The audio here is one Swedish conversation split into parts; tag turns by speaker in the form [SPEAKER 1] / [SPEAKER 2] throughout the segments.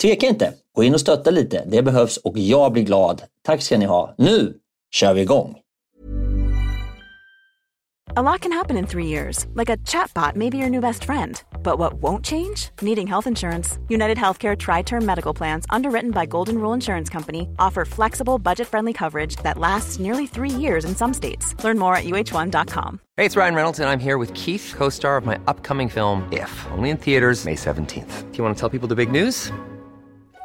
[SPEAKER 1] tveka inte. Gå in och stötta lite. Det behövs och jag blir glad. Tack ska ni ha. Nu kör vi igång!
[SPEAKER 2] A lot can happen in three years. Like a chatbot may be your new best friend. But what won't change? Needing health insurance. United Healthcare Tri Term Medical Plans, underwritten by Golden Rule Insurance Company, offer flexible, budget friendly coverage that lasts nearly three years in some states. Learn more at uh1.com.
[SPEAKER 3] Hey, it's Ryan Reynolds, and I'm here with Keith, co star of my upcoming film, If, only in theaters, May 17th. Do you want to tell people the big news?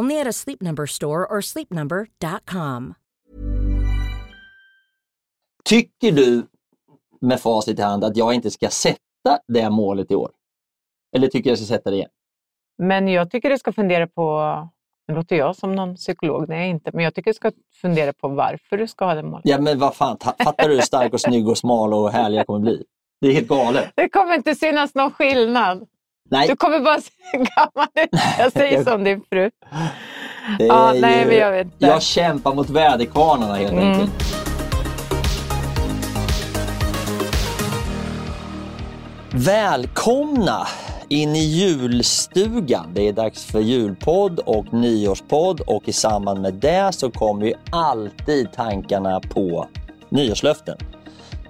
[SPEAKER 4] Only at a Sleep Number store or sleepnumber.com.
[SPEAKER 1] Tycker du med facit i hand att jag inte ska sätta det målet i år? Eller tycker jag ska sätta det igen?
[SPEAKER 5] Men jag tycker du ska fundera på, nu låter jag som någon psykolog, nej inte, men jag tycker du ska fundera på varför du ska ha det målet.
[SPEAKER 1] Ja men vad fan, fattar du hur stark och snygg och smal och härlig jag kommer bli? Det är helt galet.
[SPEAKER 5] Det kommer inte synas någon skillnad.
[SPEAKER 1] Nej.
[SPEAKER 5] Du kommer bara se gammal ut. Jag säger som din fru.
[SPEAKER 1] Det
[SPEAKER 5] ja,
[SPEAKER 1] är
[SPEAKER 5] nej,
[SPEAKER 1] ju-
[SPEAKER 5] men jag vet inte.
[SPEAKER 1] Jag kämpar mot väderkvarnarna helt
[SPEAKER 5] Mm.
[SPEAKER 1] enkelt. Välkomna in i julstugan. Det är dags för julpodd och nyårspodd och i samband med det så kommer ju alltid tankarna på nyårslöften.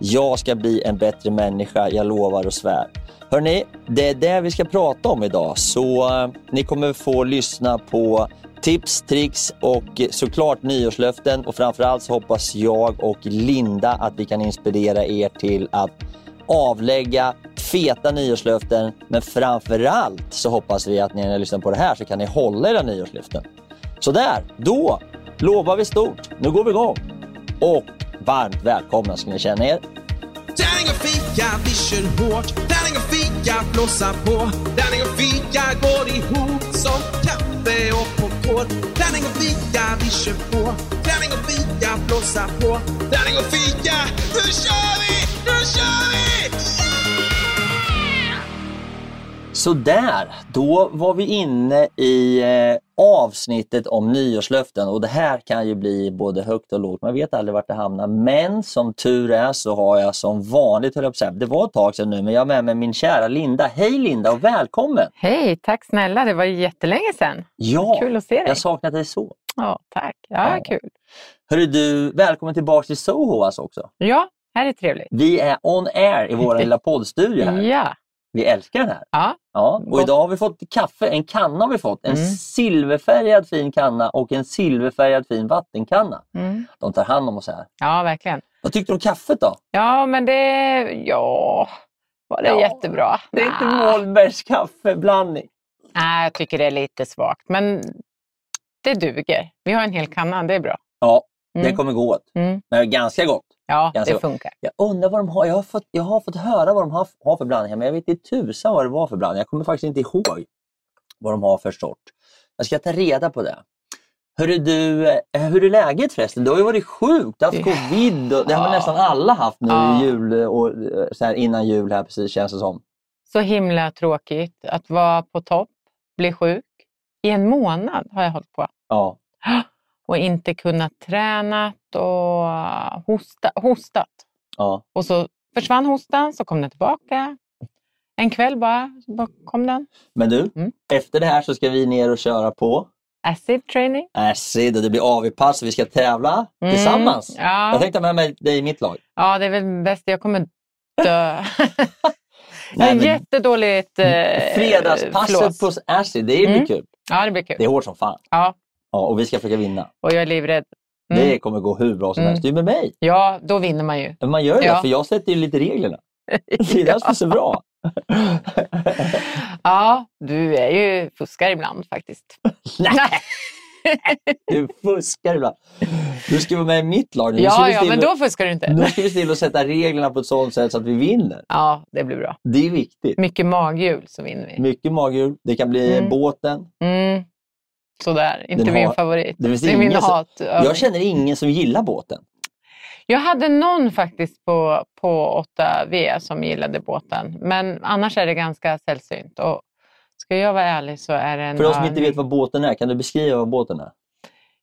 [SPEAKER 1] Jag ska bli en bättre människa, jag lovar och svär. Hörni, det är det vi ska prata om idag. Så eh, ni kommer få lyssna på tips, tricks och såklart nyårslöften. Och framförallt så hoppas jag och Linda att vi kan inspirera er till att avlägga feta nyårslöften. Men framförallt så hoppas vi att ni när ni lyssnar på det här så kan ni hålla era nyårslöften. Så där, då lovar vi stort. Nu går vi igång. Och varmt välkomna ska ni känna er.
[SPEAKER 6] Tärning och fika, vi kör hårt. Tärning och fika, blåsa på. Tärning och fika går ihop som kaffe och popcorn. Tärning och fika, vi kör på. Tärning och fika, blåsa på. Tärning och fika, nu kör vi! Nu kör vi!
[SPEAKER 1] Yeah! Där, då var vi inne i eh, avsnittet om nyårslöften och det här kan ju bli både högt och lågt. Man vet aldrig vart det hamnar. Men som tur är så har jag som vanligt, höll jag på att säga, det var ett tag sedan nu, men jag har med mig min kära Linda. Hej Linda och välkommen!
[SPEAKER 5] Hej, tack snälla. Det var jättelänge sedan.
[SPEAKER 1] Ja,
[SPEAKER 5] Kul att se dig.
[SPEAKER 1] jag saknat dig så.
[SPEAKER 5] Ja, tack. Ja,
[SPEAKER 1] Ja.
[SPEAKER 5] kul.
[SPEAKER 1] Hörru du, välkommen tillbaka till Soho alltså också.
[SPEAKER 5] Ja, här är trevligt.
[SPEAKER 1] Vi är on air i vår lilla poddstudio här.
[SPEAKER 5] Ja,
[SPEAKER 1] Vi älskar den här.
[SPEAKER 5] ja.
[SPEAKER 1] Ja, och idag har vi fått kaffe, en kanna har vi fått. En
[SPEAKER 5] Mm.
[SPEAKER 1] silverfärgad fin kanna och en silverfärgad fin vattenkanna.
[SPEAKER 5] Mm.
[SPEAKER 1] De tar hand om oss här.
[SPEAKER 5] ja verkligen.
[SPEAKER 1] Vad tyckte du om kaffet då?
[SPEAKER 5] Ja, men det... Ja, var det
[SPEAKER 1] Ja,
[SPEAKER 5] jättebra?
[SPEAKER 1] Det är inte
[SPEAKER 5] Nja.
[SPEAKER 1] Målbergs kaffeblandning.
[SPEAKER 5] Nej, jag tycker det är lite svagt, men det duger. Vi har en hel kanna, det är bra.
[SPEAKER 1] Ja, Det
[SPEAKER 5] Mm.
[SPEAKER 1] kommer gå åt.
[SPEAKER 5] Mm.
[SPEAKER 1] Men ganska gott.
[SPEAKER 5] Ja,
[SPEAKER 1] Ganska
[SPEAKER 5] det
[SPEAKER 1] gott.
[SPEAKER 5] funkar.
[SPEAKER 1] Jag undrar vad de har. Jag har fått, jag har fått höra vad de har, har för blandningar, men jag vet inte tusan vad det var för blandning. Jag kommer faktiskt inte ihåg vad de har för sort. Jag ska ta reda på det. Hörru du, eh, hur är läget förresten? Du har ju varit sjuk, du har haft covid. Och, det har
[SPEAKER 5] Ja.
[SPEAKER 1] nästan alla haft nu
[SPEAKER 5] Ja.
[SPEAKER 1] jul och eh, så här innan jul här precis känns det som.
[SPEAKER 5] Så himla tråkigt att vara på topp, bli sjuk. I en månad har jag hållit på
[SPEAKER 1] Ja.
[SPEAKER 5] och inte kunnat tränat och hosta, hostat.
[SPEAKER 1] ja.
[SPEAKER 5] Och så försvann hostan, så kom den tillbaka. En kväll bara, bara kom den.
[SPEAKER 1] Men du,
[SPEAKER 5] Mm.
[SPEAKER 1] efter det här så ska vi ner och köra på
[SPEAKER 5] Acid training.
[SPEAKER 1] Acid och det blir AV-pass vi ska tävla
[SPEAKER 5] Mm,
[SPEAKER 1] tillsammans.
[SPEAKER 5] Ja.
[SPEAKER 1] Jag tänkte ha med mig dig i mitt lag.
[SPEAKER 5] ja, det är väl bäst. Jag kommer dö. jag
[SPEAKER 1] men-
[SPEAKER 5] jättedåligt eh,
[SPEAKER 1] Fredagspasset
[SPEAKER 5] flås.
[SPEAKER 1] på Acid, det blir
[SPEAKER 5] Mm.
[SPEAKER 1] kul.
[SPEAKER 5] Ja, det blir kul.
[SPEAKER 1] Det är hårt som fan.
[SPEAKER 5] Ja,
[SPEAKER 1] Ja, och vi ska försöka vinna.
[SPEAKER 5] och jag är livrädd. Mm.
[SPEAKER 1] Det kommer gå hur bra som
[SPEAKER 5] Mm.
[SPEAKER 1] helst. Du är med mig.
[SPEAKER 5] Ja, då vinner man ju.
[SPEAKER 1] Men man gör ju
[SPEAKER 5] Ja.
[SPEAKER 1] det, för jag sätter ju lite reglerna. Det är det som är så bra.
[SPEAKER 5] Ja, du är ju fuskar ibland faktiskt.
[SPEAKER 1] Nej, du fuskar ibland. Du ska vara med i mitt lag nu.
[SPEAKER 5] Ja, ja, men
[SPEAKER 1] och-
[SPEAKER 5] då fuskar du inte.
[SPEAKER 1] Nu ska vi till och sätta reglerna på ett sådant sätt så att vi vinner.
[SPEAKER 5] Ja, det blir bra.
[SPEAKER 1] Det är viktigt.
[SPEAKER 5] Mycket maghjul så vinner vi.
[SPEAKER 1] Mycket maghjul. Det kan bli
[SPEAKER 5] Mm.
[SPEAKER 1] båten.
[SPEAKER 5] Mm. Sådär, inte
[SPEAKER 1] Den
[SPEAKER 5] min
[SPEAKER 1] har-
[SPEAKER 5] favorit.
[SPEAKER 1] det finns
[SPEAKER 5] är min
[SPEAKER 1] som-
[SPEAKER 5] hat.
[SPEAKER 1] Jag känner ingen som gillar båten.
[SPEAKER 5] Jag hade någon faktiskt på, på 8V som gillade båten, men annars är det ganska sällsynt. Och ska jag vara ärlig så är det en
[SPEAKER 1] För de som inte vet vad båten är, kan du beskriva vad båten är?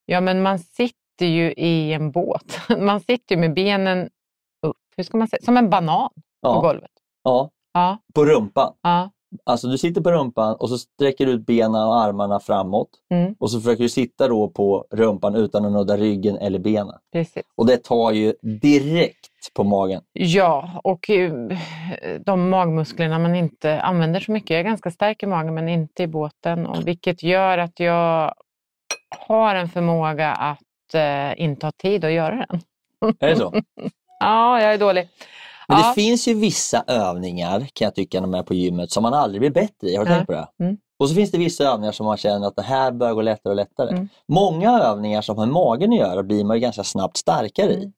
[SPEAKER 5] Ja, men man sitter ju i en båt. Man sitter ju med benen upp, hur ska man säga, som en banan på
[SPEAKER 1] Ja,
[SPEAKER 5] golvet.
[SPEAKER 1] ja,
[SPEAKER 5] Ja,
[SPEAKER 1] på rumpan.
[SPEAKER 5] ja.
[SPEAKER 1] Alltså du sitter på rumpan och så sträcker du ut benen och armarna framåt.
[SPEAKER 5] Mm.
[SPEAKER 1] Och så försöker du sitta då på rumpan utan att nudda ryggen eller benen.
[SPEAKER 5] Precis.
[SPEAKER 1] Och det tar ju direkt på magen.
[SPEAKER 5] Ja, och eh, de magmusklerna man inte använder så mycket. Jag är ganska stark i magen men inte i båten. Och vilket gör att jag har en förmåga att eh, inte ha tid att göra den.
[SPEAKER 1] Är det så?
[SPEAKER 5] Ja, jag är dålig.
[SPEAKER 1] Men
[SPEAKER 5] ja.
[SPEAKER 1] det finns ju vissa övningar kan jag tycka när man är på gymmet som man aldrig blir bättre i. Har du tänkt på det?
[SPEAKER 5] Mm.
[SPEAKER 1] Och så finns det vissa övningar som man känner att det här börjar gå lättare och lättare.
[SPEAKER 5] Mm.
[SPEAKER 1] Många övningar som har med magen att göra blir man ju ganska snabbt starkare i.
[SPEAKER 5] Mm.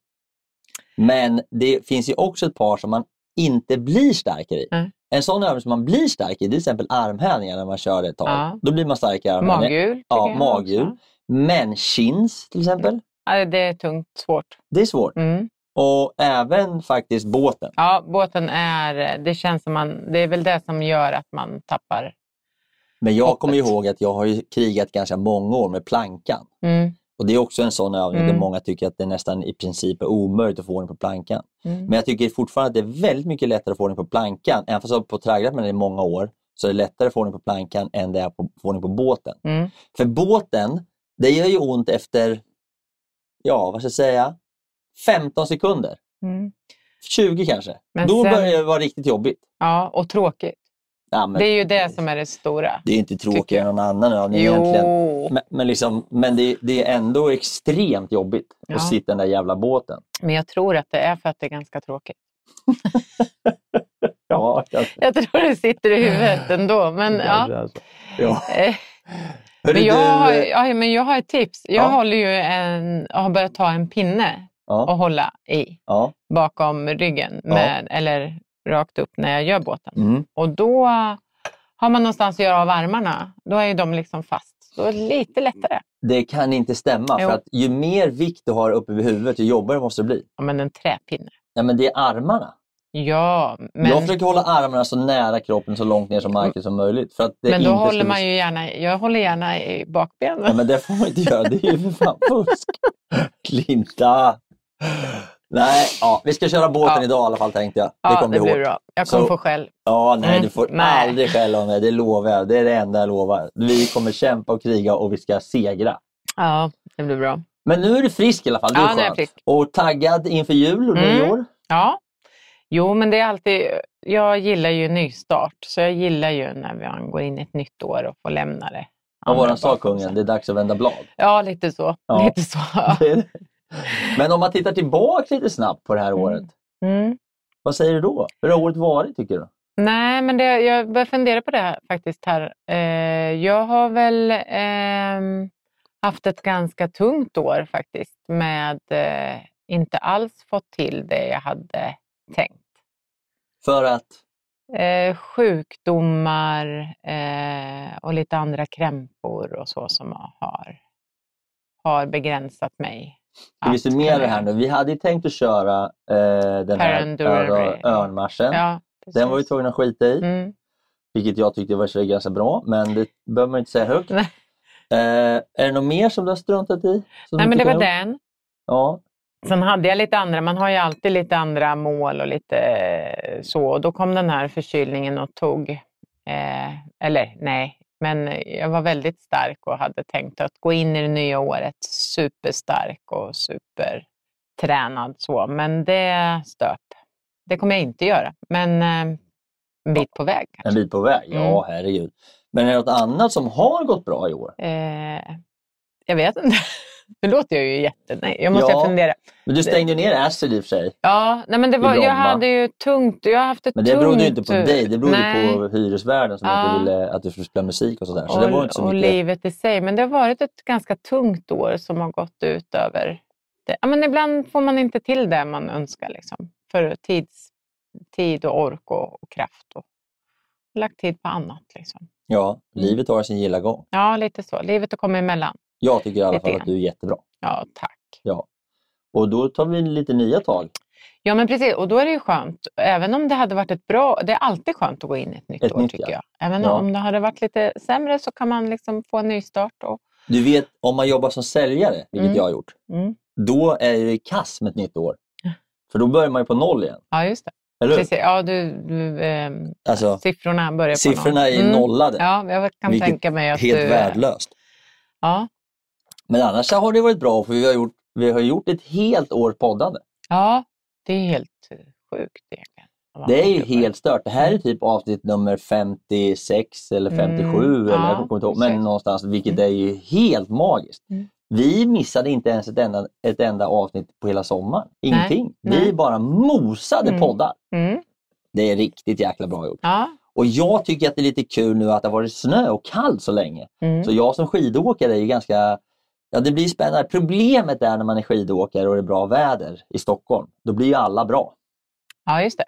[SPEAKER 1] Men det finns ju också ett par som man inte blir starkare i.
[SPEAKER 5] Nej.
[SPEAKER 1] En sån övning som man blir stark i, det är till exempel armhävningar när man kör det ett tag.
[SPEAKER 5] Ja.
[SPEAKER 1] Då blir man starkare.
[SPEAKER 5] Maghjul.
[SPEAKER 1] Ja, maghjul. Men chins till exempel,
[SPEAKER 5] Ja, det är tungt, svårt.
[SPEAKER 1] det är svårt.
[SPEAKER 5] Mm.
[SPEAKER 1] Och även faktiskt båten.
[SPEAKER 5] Ja, båten är, det känns som man, det är väl det som gör att man tappar.
[SPEAKER 1] Men jag
[SPEAKER 5] Hoppet.
[SPEAKER 1] kommer ihåg att jag har ju krigat ganska många år med plankan.
[SPEAKER 5] Mm.
[SPEAKER 1] Och det är också en sån övning
[SPEAKER 5] Mm.
[SPEAKER 1] där många tycker att det nästan i princip är omöjligt att få ordning på plankan.
[SPEAKER 5] Mm.
[SPEAKER 1] Men jag tycker fortfarande att det är väldigt mycket lättare att få ordning på plankan. Även fast jag har på den i många år så är det lättare att få ordning på plankan än det är att få ordning på båten.
[SPEAKER 5] Mm.
[SPEAKER 1] För båten, det gör ju ont efter, ja vad ska jag säga, 15 sekunder.
[SPEAKER 5] Mm.
[SPEAKER 1] 20 kanske.
[SPEAKER 5] Men
[SPEAKER 1] Då
[SPEAKER 5] sen-
[SPEAKER 1] börjar det vara riktigt jobbigt.
[SPEAKER 5] Ja, och tråkigt.
[SPEAKER 1] Ja, men
[SPEAKER 5] Det är ju det som är det stora.
[SPEAKER 1] det är inte tråkigare än någon annan övning
[SPEAKER 5] Jo,
[SPEAKER 1] egentligen. Men, men, liksom, men det, det är ändå extremt jobbigt
[SPEAKER 5] Ja.
[SPEAKER 1] att sitta i den där jävla båten.
[SPEAKER 5] men jag tror att det är för att det är ganska tråkigt.
[SPEAKER 1] Ja, kanske.
[SPEAKER 5] Jag tror det sitter i huvudet ändå. Men, ja.
[SPEAKER 1] kanske är så. ja.
[SPEAKER 5] Eh, men, jag
[SPEAKER 1] du,
[SPEAKER 5] ja, men jag har ett tips. Jag
[SPEAKER 1] Ja.
[SPEAKER 5] håller ju en, har börjat ta en pinne och
[SPEAKER 1] ja,
[SPEAKER 5] hålla i
[SPEAKER 1] ja,
[SPEAKER 5] bakom ryggen,
[SPEAKER 1] Ja.
[SPEAKER 5] med, eller rakt upp när jag gör båten.
[SPEAKER 1] mm.
[SPEAKER 5] Och då har man någonstans att göra av armarna. Då är de liksom fast. Då är det lite lättare.
[SPEAKER 1] Det kan inte stämma
[SPEAKER 5] Jo.
[SPEAKER 1] för att ju mer vikt du har uppe vid huvudet ju jobbigare måste det bli.
[SPEAKER 5] Ja, men en träpinne.
[SPEAKER 1] Ja, men det är armarna.
[SPEAKER 5] Ja, men,
[SPEAKER 1] Jag försöker hålla armarna så nära kroppen så långt ner som marken som möjligt. För att det
[SPEAKER 5] men då
[SPEAKER 1] inte
[SPEAKER 5] håller man ju gärna, jag håller gärna i bakbenen.
[SPEAKER 1] Ja, men det får man inte göra. Det är ju för fan fusk. Linda! Nej, ja, vi ska köra båten
[SPEAKER 5] Ja.
[SPEAKER 1] idag i alla fall tänkte jag. Det
[SPEAKER 5] ja,
[SPEAKER 1] kommer
[SPEAKER 5] det
[SPEAKER 1] bli
[SPEAKER 5] blir
[SPEAKER 1] hårt.
[SPEAKER 5] bra. Jag kommer
[SPEAKER 1] Så-
[SPEAKER 5] få skäll.
[SPEAKER 1] Ja, nej,
[SPEAKER 5] Mm,
[SPEAKER 1] du får
[SPEAKER 5] nej.
[SPEAKER 1] aldrig skälla om mig. Det lovar jag. Det är det enda jag lovar. Vi kommer kämpa och kriga och vi ska segra.
[SPEAKER 5] Ja, det blir bra.
[SPEAKER 1] Men nu är du frisk i alla fall. Det är
[SPEAKER 5] Ja, nu är jag
[SPEAKER 1] skönt.
[SPEAKER 5] frisk.
[SPEAKER 1] Och taggad inför jul och
[SPEAKER 5] Mm.
[SPEAKER 1] nyår.
[SPEAKER 5] Ja, jo men det är alltid, jag gillar ju nystart. Så jag gillar ju när man går in i ett nytt år och får lämna det.
[SPEAKER 1] Vad var den sa kungen? Det är dags att vända blad.
[SPEAKER 5] Ja, lite så.
[SPEAKER 1] Ja.
[SPEAKER 5] Lite så.
[SPEAKER 1] Det det. Men om man tittar tillbaka lite snabbt på det här
[SPEAKER 5] Mm.
[SPEAKER 1] året.
[SPEAKER 5] Mm.
[SPEAKER 1] Vad säger du då? Hur har året varit tycker du?
[SPEAKER 5] Nej, men det, jag börjar fundera på det här faktiskt här. Eh, jag har väl ehm, haft ett ganska tungt år faktiskt med eh, inte alls fått till det jag hade tänkt.
[SPEAKER 1] För att?
[SPEAKER 5] Eh, sjukdomar eh, och lite andra krämpor och så som har, har begränsat mig.
[SPEAKER 1] Ska vi summera det här nu? Vi hade ju tänkt att köra eh, den här. Örn- Örnmarschen.
[SPEAKER 5] Ja,
[SPEAKER 1] Den var vi tvungna att skita i,
[SPEAKER 5] Mm.
[SPEAKER 1] vilket jag tyckte var ganska bra, men det behöver man inte säga högt. Eh, är det något mer som du har struntat i?
[SPEAKER 5] Nej, men det var den.
[SPEAKER 1] Ja,
[SPEAKER 5] Sen hade jag lite andra, man har ju alltid lite andra mål och lite eh, så. Och då kom den här förkylningen och tog, eh, eller nej, men jag var väldigt stark och hade tänkt att gå in i det nya året superstark och supertränad så. Men det stöp. Det kommer jag inte göra, men eh, en bit på väg
[SPEAKER 1] en
[SPEAKER 5] kanske.
[SPEAKER 1] bit på väg. Ja,
[SPEAKER 5] Mm.
[SPEAKER 1] herregud. Men är det något annat som har gått bra i år?
[SPEAKER 5] Eh, jag vet inte. Nu låter jag ju jätte... Nej, jag måste
[SPEAKER 1] Ja.
[SPEAKER 5] fundera.
[SPEAKER 1] Men du stängde ner Acid i och för sig.
[SPEAKER 5] Ja, nej, men det var, jag hade ju tungt. Jag har haft ett
[SPEAKER 1] Men det
[SPEAKER 5] tungt...
[SPEAKER 1] berodde ju inte på dig, det berodde
[SPEAKER 5] Nej.
[SPEAKER 1] på hyresvärden som
[SPEAKER 5] Ja.
[SPEAKER 1] inte ville att du skulle spela musik och sådär. Så
[SPEAKER 5] och,
[SPEAKER 1] det var inte så
[SPEAKER 5] och
[SPEAKER 1] mycket.
[SPEAKER 5] livet i sig. Men det har varit ett ganska tungt år som har gått ut över... Det. Ja, men ibland får man inte till det man önskar. Liksom, för tids, tid och ork och, och kraft. Och, lagt tid på annat. Liksom.
[SPEAKER 1] Ja, livet har sin gilla gång.
[SPEAKER 5] Ja, lite så. Livet har kommit emellan.
[SPEAKER 1] Jag tycker i alla fall att du är jättebra.
[SPEAKER 5] Ja, tack.
[SPEAKER 1] Ja. Och då tar vi lite nya tag.
[SPEAKER 5] Ja, men precis. Och då är det ju skönt. Även om det hade varit ett bra... Det är alltid skönt att gå in i ett nytt
[SPEAKER 1] Ett
[SPEAKER 5] år,
[SPEAKER 1] nytt,
[SPEAKER 5] tycker
[SPEAKER 1] ja.
[SPEAKER 5] jag. Även
[SPEAKER 1] Ja.
[SPEAKER 5] om det hade varit lite sämre så kan man liksom få en ny start. Och,
[SPEAKER 1] Du vet, om man jobbar som säljare, vilket
[SPEAKER 5] Mm.
[SPEAKER 1] jag har gjort,
[SPEAKER 5] mm.
[SPEAKER 1] då är det kass med ett nytt år. För då börjar man ju på noll igen.
[SPEAKER 5] Ja, just det.
[SPEAKER 1] Eller?
[SPEAKER 5] Precis. Ja, du, du, ehm,
[SPEAKER 1] Alltså,
[SPEAKER 5] siffrorna börjar på
[SPEAKER 1] siffrorna
[SPEAKER 5] noll.
[SPEAKER 1] är
[SPEAKER 5] Mm.
[SPEAKER 1] nollade.
[SPEAKER 5] Ja, jag kan
[SPEAKER 1] Vilket
[SPEAKER 5] tänka mig att
[SPEAKER 1] Helt
[SPEAKER 5] du...
[SPEAKER 1] värdelöst.
[SPEAKER 5] Ja,
[SPEAKER 1] Men annars har det varit bra för vi har gjort, vi har gjort ett helt år poddande.
[SPEAKER 5] ja, det är helt eh, sjukt egentligen.
[SPEAKER 1] Det är ju helt stört. Det här är typ avsnitt nummer 56 eller 57
[SPEAKER 5] Mm,
[SPEAKER 1] eller
[SPEAKER 5] ja,
[SPEAKER 1] jag kommer inte ihåg, men någonstans, vilket är ju helt magiskt.
[SPEAKER 5] Mm.
[SPEAKER 1] Vi missade inte ens ett enda, ett enda avsnitt på hela sommaren. Ingenting. Vi
[SPEAKER 5] nej.
[SPEAKER 1] bara mosade
[SPEAKER 5] Mm.
[SPEAKER 1] poddar.
[SPEAKER 5] Mm.
[SPEAKER 1] Det är riktigt jäkla bra gjort.
[SPEAKER 5] Ja.
[SPEAKER 1] Och jag tycker att det är lite kul nu att det har varit snö och kallt så länge.
[SPEAKER 5] Mm.
[SPEAKER 1] Så jag som skidåkare är ju ganska Ja, det blir spännande. Problemet är när man är skidåkare och det är bra väder i Stockholm. Då blir ju alla bra.
[SPEAKER 5] ja, just det.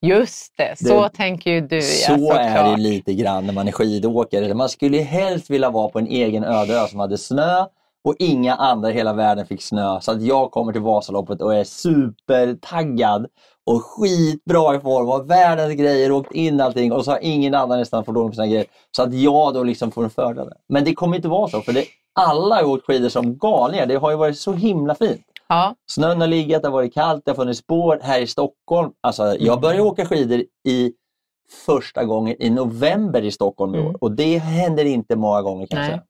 [SPEAKER 5] Just det, så
[SPEAKER 1] Det-
[SPEAKER 5] tänker ju du.
[SPEAKER 1] Så
[SPEAKER 5] ja,
[SPEAKER 1] är det lite grann när man är skidåkare. Man skulle ju helst vilja vara på en egen öde ö som hade snö och inga andra i hela världen fick snö. Så att jag kommer till Vasaloppet och är supertaggad och skitbra i form och världens grejer, åkt in allting och så har ingen annan nästan fått ordning på sina grejer. Så att jag då liksom får en fördel. Men det kommer inte vara så för det, alla har åkt skidor som galningar. Det har ju varit så himla fint.
[SPEAKER 5] Ja,
[SPEAKER 1] Snön har legat, det har varit kallt, det har funnits spår här i Stockholm. Alltså, jag började åka skidor i första gången i november i Stockholm i
[SPEAKER 5] Mm.
[SPEAKER 1] år och det händer inte många gånger kan jag säga.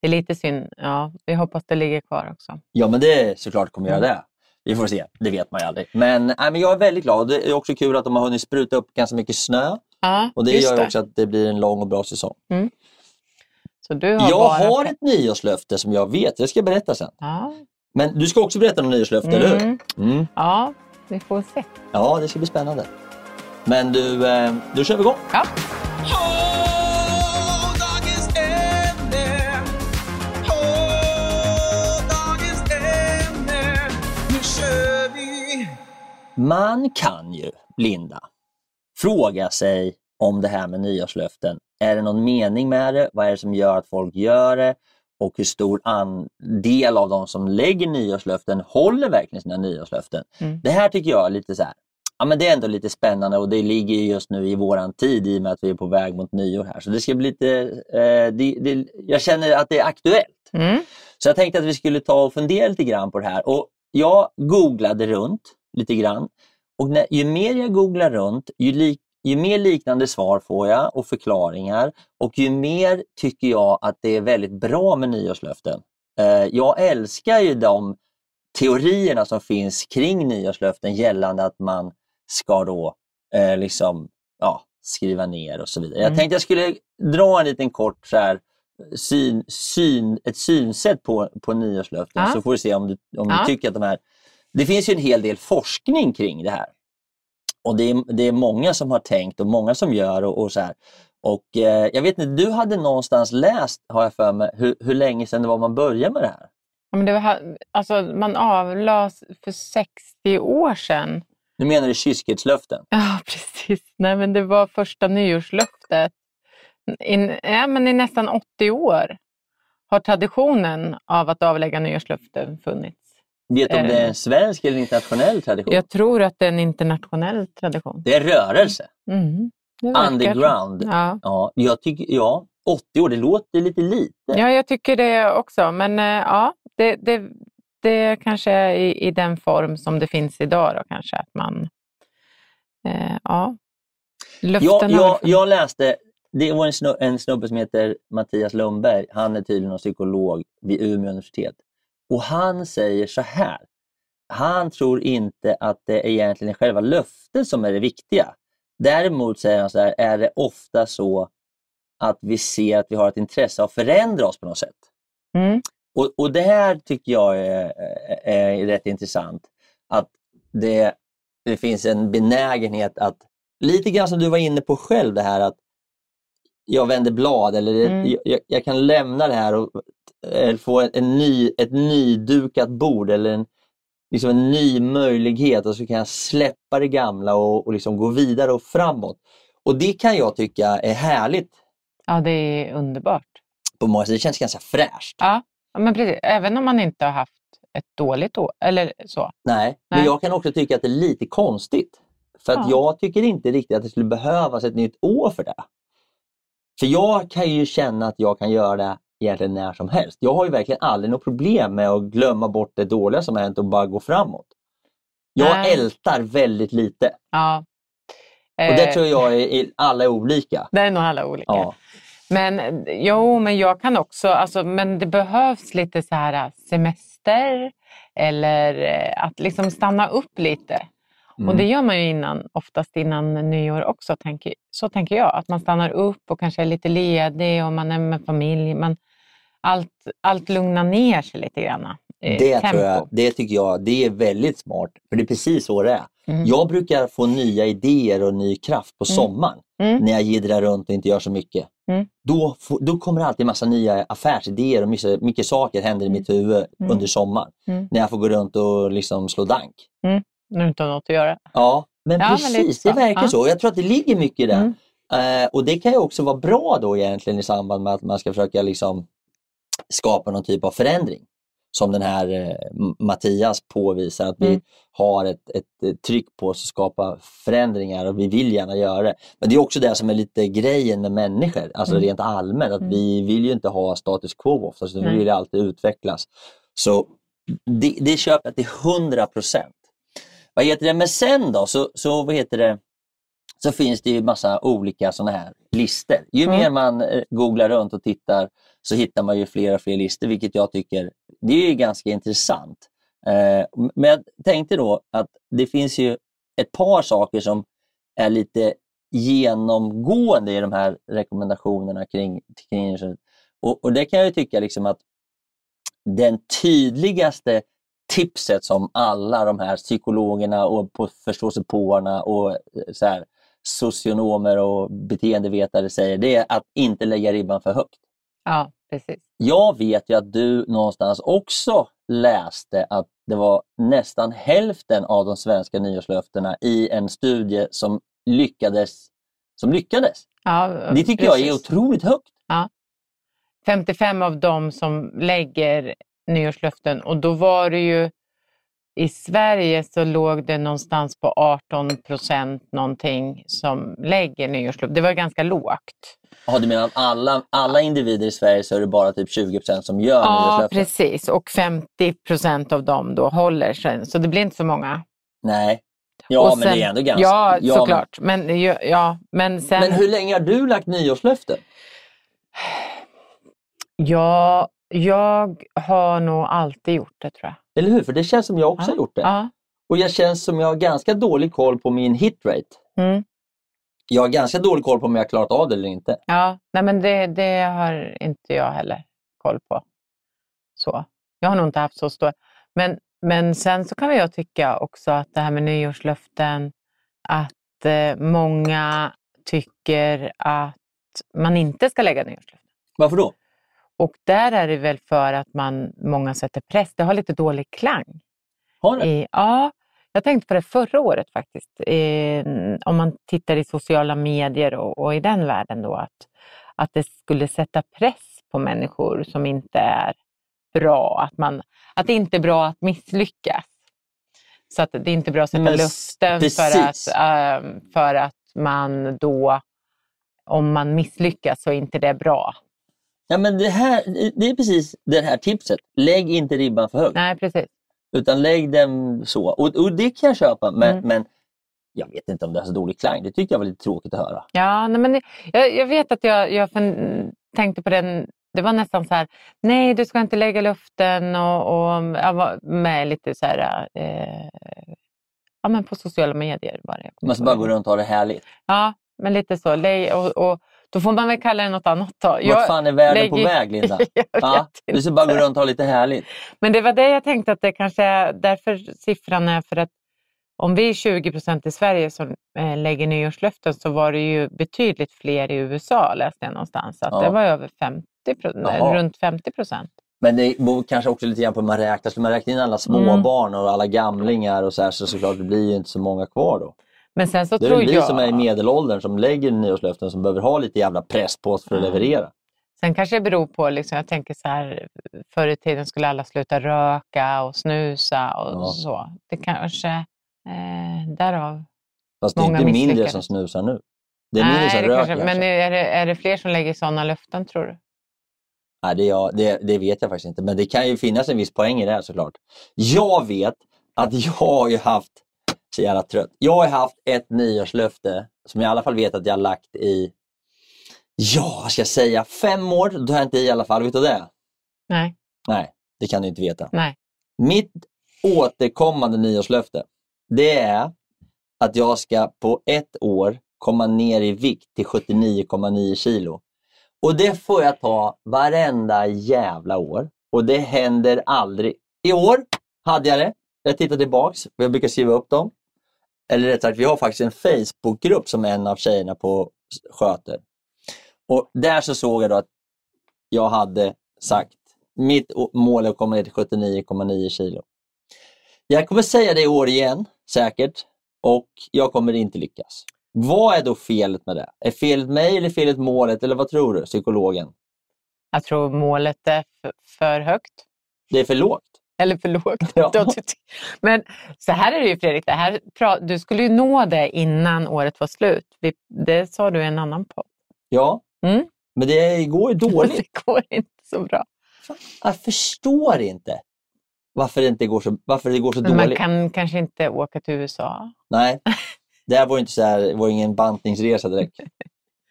[SPEAKER 5] Det är lite synd. Ja, vi hoppas det ligger kvar också.
[SPEAKER 1] Ja men det såklart kommer göra
[SPEAKER 5] Mm.
[SPEAKER 1] det. Vi får se, det vet man ju aldrig. Men, nej, men jag är väldigt glad. Det är också kul att de har hunnit spruta upp ganska mycket snö
[SPEAKER 5] Ja,
[SPEAKER 1] och det gör
[SPEAKER 5] det.
[SPEAKER 1] också att det blir en lång och bra säsong.
[SPEAKER 5] Så du har
[SPEAKER 1] Jag
[SPEAKER 5] bara...
[SPEAKER 1] har ett nyårslöfte som jag vet, det ska jag berätta sen.
[SPEAKER 5] Ja.
[SPEAKER 1] Men du ska också berätta om nyårslöfte, eller hur?
[SPEAKER 5] Mm.
[SPEAKER 1] Mm.
[SPEAKER 5] ja, vi får se.
[SPEAKER 1] Ja, det ska bli spännande. Men du, eh, då kör vi igång.
[SPEAKER 5] Ja.
[SPEAKER 1] Man kan ju, Linda, fråga sig om det här med nyårslöften. Är det någon mening med det? Vad är det som gör att folk gör det? Och hur stor andel av de som lägger nyårslöften håller verkligen sina nyårslöften?
[SPEAKER 5] Mm.
[SPEAKER 1] Det här tycker jag är lite så här, ja men det är ändå lite spännande och det ligger ju just nu i våran tid i och med att vi är på väg mot nyår här. Så det ska bli lite, eh, det, det, jag känner att det är aktuellt.
[SPEAKER 5] Mm.
[SPEAKER 1] Så jag tänkte att vi skulle ta och fundera lite grann på det här. Och jag googlade runt lite grann. Och när, ju mer jag googlar runt, ju, lik, ju mer liknande svar får jag och förklaringar. Och ju mer tycker jag att det är väldigt bra med nyårslöften. Eh, jag älskar ju de teorierna som finns kring nyårslöften gällande att man ska då eh, liksom, ja, skriva ner och så vidare. Jag
[SPEAKER 5] Mm.
[SPEAKER 1] tänkte jag skulle dra en liten kort så här, syn, syn, ett synsätt på, på nyårslöften
[SPEAKER 5] Ja.
[SPEAKER 1] så får du se om du, om
[SPEAKER 5] Ja.
[SPEAKER 1] du tycker att de här... Det finns ju en hel del forskning kring det här. Och det är, det är många som har tänkt och många som gör och, och så här. Och eh, jag vet inte, du hade någonstans läst, har jag för mig, hur, hur länge sedan det var man började med det här?
[SPEAKER 5] Ja, men det var, alltså, man avlas för 60 år sedan.
[SPEAKER 1] Nu menar du kyskhetslöften?
[SPEAKER 5] Ja, precis. Nej, men det var första nyårslöftet. In, ja, men I nästan 80 år har traditionen av att avlägga nyårslöften funnits.
[SPEAKER 1] Vet du om det är
[SPEAKER 5] Eh.
[SPEAKER 1] en svensk eller internationell tradition?
[SPEAKER 5] Jag tror att det är en internationell tradition.
[SPEAKER 1] Det är rörelse,
[SPEAKER 5] Mm, det
[SPEAKER 1] underground.
[SPEAKER 5] Ja.
[SPEAKER 1] Ja, jag tycker, ja, 80 år, det låter lite lite.
[SPEAKER 5] ja, jag tycker det också. Men eh, ja, det, det, det kanske är i, i den form som det finns idag. Då, kanske att man... Eh, ja. Löften
[SPEAKER 1] Jag,
[SPEAKER 5] har
[SPEAKER 1] jag, läste, det var en snubbe, som heter Mattias Lundberg. Han är tydligen psykolog vid Umeå universitet. Och han säger så här. Han tror inte att det egentligen är själva löftet som är det viktiga. Däremot säger han så här, är det ofta så att vi ser att vi har ett intresse av att förändra oss på något sätt.
[SPEAKER 5] Mm.
[SPEAKER 1] Och, och det här tycker jag är, är rätt intressant. Att det, det finns en benägenhet att, lite grann som du var inne på själv, det här att jag vänder blad eller
[SPEAKER 5] Mm.
[SPEAKER 1] jag, jag kan lämna det här och eller få en, ny, ett nydukat bord eller en, liksom en ny möjlighet och så kan jag släppa det gamla och, och liksom gå vidare och framåt. Och det kan jag tycka är härligt
[SPEAKER 5] Ja, det är underbart.
[SPEAKER 1] på många sätt. Det känns ganska fräscht.
[SPEAKER 5] Ja, men precis. Även om man inte har haft ett dåligt år. Eller så.
[SPEAKER 1] Nej, men
[SPEAKER 5] Nej.
[SPEAKER 1] jag kan också tycka att det är lite konstigt. För att
[SPEAKER 5] Ja.
[SPEAKER 1] jag tycker inte riktigt att det skulle behövas ett nytt år för det. För jag kan ju känna att jag kan göra det egentligen när som helst. Jag har ju verkligen aldrig något problem med att glömma bort det dåliga som har hänt och bara gå framåt. Jag
[SPEAKER 5] Nej.
[SPEAKER 1] ältar väldigt lite.
[SPEAKER 5] Ja.
[SPEAKER 1] Och det
[SPEAKER 5] Eh,
[SPEAKER 1] tror jag är, är alla är olika.
[SPEAKER 5] Det är nog alla olika.
[SPEAKER 1] Ja.
[SPEAKER 5] Men jo, men jag kan också, alltså, men det behövs lite så här semester eller eh, att liksom stanna upp lite.
[SPEAKER 1] Mm.
[SPEAKER 5] Och det gör man ju innan, oftast innan nyår också, tänker, så tänker jag. Att man stannar upp och kanske är lite ledig och man är med familj. Man, allt, allt lugnar ner sig lite grann. eh,
[SPEAKER 1] Det,
[SPEAKER 5] tempo.
[SPEAKER 1] tror jag, det tycker jag det är väldigt smart. För det är precis så det är.
[SPEAKER 5] Mm.
[SPEAKER 1] Jag brukar få nya idéer och ny kraft på sommaren
[SPEAKER 5] Mm.
[SPEAKER 1] när jag jiddrar runt och inte gör så mycket.
[SPEAKER 5] Mm.
[SPEAKER 1] Då, då kommer det alltid massa nya affärsidéer och mycket, mycket saker händer i mitt huvud
[SPEAKER 5] Mm.
[SPEAKER 1] under sommaren.
[SPEAKER 5] Mm.
[SPEAKER 1] När jag får gå runt och liksom slå dank.
[SPEAKER 5] Du inte har något att göra.
[SPEAKER 1] Ja, men
[SPEAKER 5] Ja, men
[SPEAKER 1] precis,
[SPEAKER 5] så.
[SPEAKER 1] det verkar
[SPEAKER 5] Ja.
[SPEAKER 1] så. Jag tror att det ligger mycket i det.
[SPEAKER 5] Mm.
[SPEAKER 1] Eh, och det kan ju också vara bra då egentligen i samband med att man ska försöka liksom skapa någon typ av förändring. Som den här eh, Mattias påvisar, att vi
[SPEAKER 5] Mm.
[SPEAKER 1] har ett, ett, tryck på oss att skapa förändringar och vi vill gärna göra det. Men det är också det som är lite grejen med människor, alltså
[SPEAKER 5] Mm.
[SPEAKER 1] rent allmänt, att
[SPEAKER 5] Mm.
[SPEAKER 1] vi vill ju inte ha status quo oftast, vi vill ju alltid utvecklas. Så det, det köper jag till 100 procent. Vad heter det? Men sen då så, så, vad heter det? så finns det ju massa olika sådana här listor. Ju
[SPEAKER 5] Mm.
[SPEAKER 1] mer man eh, googlar runt och tittar så hittar man ju fler och fler listor, vilket jag tycker det är ju ganska intressant. Eh, men jag tänkte då att det finns ju ett par saker som är lite genomgående i de här rekommendationerna kring, kring och, och det kan jag ju tycka liksom att den tydligaste tipset som alla de här psykologerna och på förståsigpåarna och eh, så här, socionomer och beteendevetare säger, det är att inte lägga ribban för högt.
[SPEAKER 5] Ja, precis.
[SPEAKER 1] Jag vet ju att du någonstans också läste att det var nästan hälften av de svenska nyårslöftena i en studie som lyckades. Som lyckades.
[SPEAKER 5] Ja,
[SPEAKER 1] Det tycker jag är
[SPEAKER 5] precis.
[SPEAKER 1] otroligt högt.
[SPEAKER 5] 55 av dem som lägger nyårslöften och då var det ju i Sverige så låg det någonstans på 18 procent någonting som lägger nyårslöften. Det var ganska lågt.
[SPEAKER 1] Ja, du menar att alla, alla individer i Sverige så är det bara typ 20% som gör
[SPEAKER 5] Ja,
[SPEAKER 1] nyårslöften?
[SPEAKER 5] precis. Och 50 procent av dem då håller sig. Så det blir inte så många.
[SPEAKER 1] Nej. Ja,
[SPEAKER 5] och
[SPEAKER 1] men det är ändå ganska...
[SPEAKER 5] Ja,
[SPEAKER 1] men-
[SPEAKER 5] såklart. Men, ja, ja, men sen...
[SPEAKER 1] Men hur länge har du lagt nyårslöften?
[SPEAKER 5] Ja, jag har nog alltid gjort det tror jag.
[SPEAKER 1] Eller hur? För det känns som jag också
[SPEAKER 5] Ja,
[SPEAKER 1] har gjort det.
[SPEAKER 5] Ja.
[SPEAKER 1] Och jag känns som jag har ganska dålig koll på min hitrate.
[SPEAKER 5] Mm.
[SPEAKER 1] Jag har ganska dålig koll på om jag har klarat av det eller inte.
[SPEAKER 5] Ja, nej men det, det har inte jag heller koll på. Så. Jag har nog inte haft så stor. Men, men sen så kan jag tycka också att det här med nyårslöften, att eh, många tycker att man inte ska lägga nyårslöften.
[SPEAKER 1] Varför då?
[SPEAKER 5] Och där är det väl för att man, många sätter press. Det har lite dålig klang.
[SPEAKER 1] Har?
[SPEAKER 5] I, ja, jag tänkte på det förra året faktiskt. Eh, om man tittar i sociala medier och, och i den världen då, att, att det skulle sätta press på människor som inte är bra. Att, man, att det inte är bra att misslyckas. Så att det är inte bra att sätta
[SPEAKER 1] Men
[SPEAKER 5] för att, ehm, för att man då, om man misslyckas så är inte det bra.
[SPEAKER 1] Ja, men det, här, det är precis det här tipset. Lägg inte ribban för högt.
[SPEAKER 5] Nej, precis.
[SPEAKER 1] Utan lägg den så. Och, och det kan jag köpa. Men,
[SPEAKER 5] Mm.
[SPEAKER 1] men jag vet inte om det har så dålig klang. Det tyckte jag var lite tråkigt att höra.
[SPEAKER 5] Ja, nej, men det- jag, jag vet att jag, jag tänkte på den. Det var nästan så här, nej du ska inte lägga luften och, och med lite så här, eh, ja men på sociala medier var det.
[SPEAKER 1] Man ska bara gå runt och ha det härligt.
[SPEAKER 5] Ja, men lite så. Och, och, då får man väl kalla det något annat då.
[SPEAKER 1] Vart fan är världen på
[SPEAKER 5] lägger-
[SPEAKER 1] väg, Linda? Ja, du ska bara gå runt och ha lite härligt.
[SPEAKER 5] Men det var det jag tänkte att det kanske är därför siffran är för att om vi är 20 procent i Sverige som eh, lägger nyårslöften så var det ju betydligt fler i USA läste jag någonstans. Att
[SPEAKER 1] Ja.
[SPEAKER 5] det var över 50, pro- nej,
[SPEAKER 1] Jaha.
[SPEAKER 5] runt 50 procent.
[SPEAKER 1] Men det beror kanske också lite grann på hur man räknar. Skulle man räkna in alla småbarn
[SPEAKER 5] Mm.
[SPEAKER 1] och alla gamlingar och så här, så såklart det blir ju inte så många kvar då.
[SPEAKER 5] Men sen så
[SPEAKER 1] Det är
[SPEAKER 5] tror
[SPEAKER 1] vi
[SPEAKER 5] jag...
[SPEAKER 1] som är i medelåldern som lägger nyårslöften som behöver ha lite jävla press på oss för att
[SPEAKER 5] Mm.
[SPEAKER 1] leverera.
[SPEAKER 5] Sen kanske det beror på, liksom, jag tänker så här, förr i tiden skulle alla sluta röka och snusa och
[SPEAKER 1] Ja.
[SPEAKER 5] så. Det kanske, eh, därav.
[SPEAKER 1] Fast det är
[SPEAKER 5] Många
[SPEAKER 1] inte mindre som snusar nu. Det är mindre
[SPEAKER 5] Nej,
[SPEAKER 1] som
[SPEAKER 5] det
[SPEAKER 1] röker.
[SPEAKER 5] kanske, men är det, är det fler som lägger sådana löften tror du?
[SPEAKER 1] Nej, det, jag, det, det vet jag faktiskt inte. Men det kan ju finnas en viss poäng i det här såklart. Jag vet att jag har ju haft, så jävla trött, jag har haft ett nyårslöfte som jag i alla fall vet att jag har lagt i, ja vad ska jag säga, fem år. Då har jag inte i alla fall. Vet du det?
[SPEAKER 5] Nej,
[SPEAKER 1] Nej, det kan du inte veta.
[SPEAKER 5] nej.
[SPEAKER 1] Mitt återkommande nyårslöfte, det är att jag ska på ett år komma ner i vikt till 79,9 kilo. Och det får jag ta varenda jävla år. Och det händer aldrig. I år hade jag det. Jag tittar tillbaks. Jag brukar skriva upp dem. Eller rätt sagt, vi har faktiskt en Facebookgrupp som en av tjejerna på sköter. Och där så såg jag då att jag hade sagt mitt mål är att komma ner till 79,9 kilo. Jag kommer säga det i år igen, säkert. Och jag kommer inte lyckas. Vad är då felet med det? Är felet mig eller felet målet? Eller vad tror du, psykologen?
[SPEAKER 5] Jag tror målet är för högt.
[SPEAKER 1] Det är för lågt.
[SPEAKER 5] Eller för lågt.
[SPEAKER 1] Ja.
[SPEAKER 5] Men så här är det ju Fredrik, det här, du skulle ju nå det innan året var slut. Det sa du i en annan podd.
[SPEAKER 1] Ja,
[SPEAKER 5] Mm.
[SPEAKER 1] men det går ju dåligt.
[SPEAKER 5] Det går inte så bra.
[SPEAKER 1] Jag förstår inte varför det, inte går så, varför det går så
[SPEAKER 5] Men man
[SPEAKER 1] dåligt.
[SPEAKER 5] kan kanske inte åka till USA.
[SPEAKER 1] Nej, det var inte så här, var ingen bantningsresa direkt.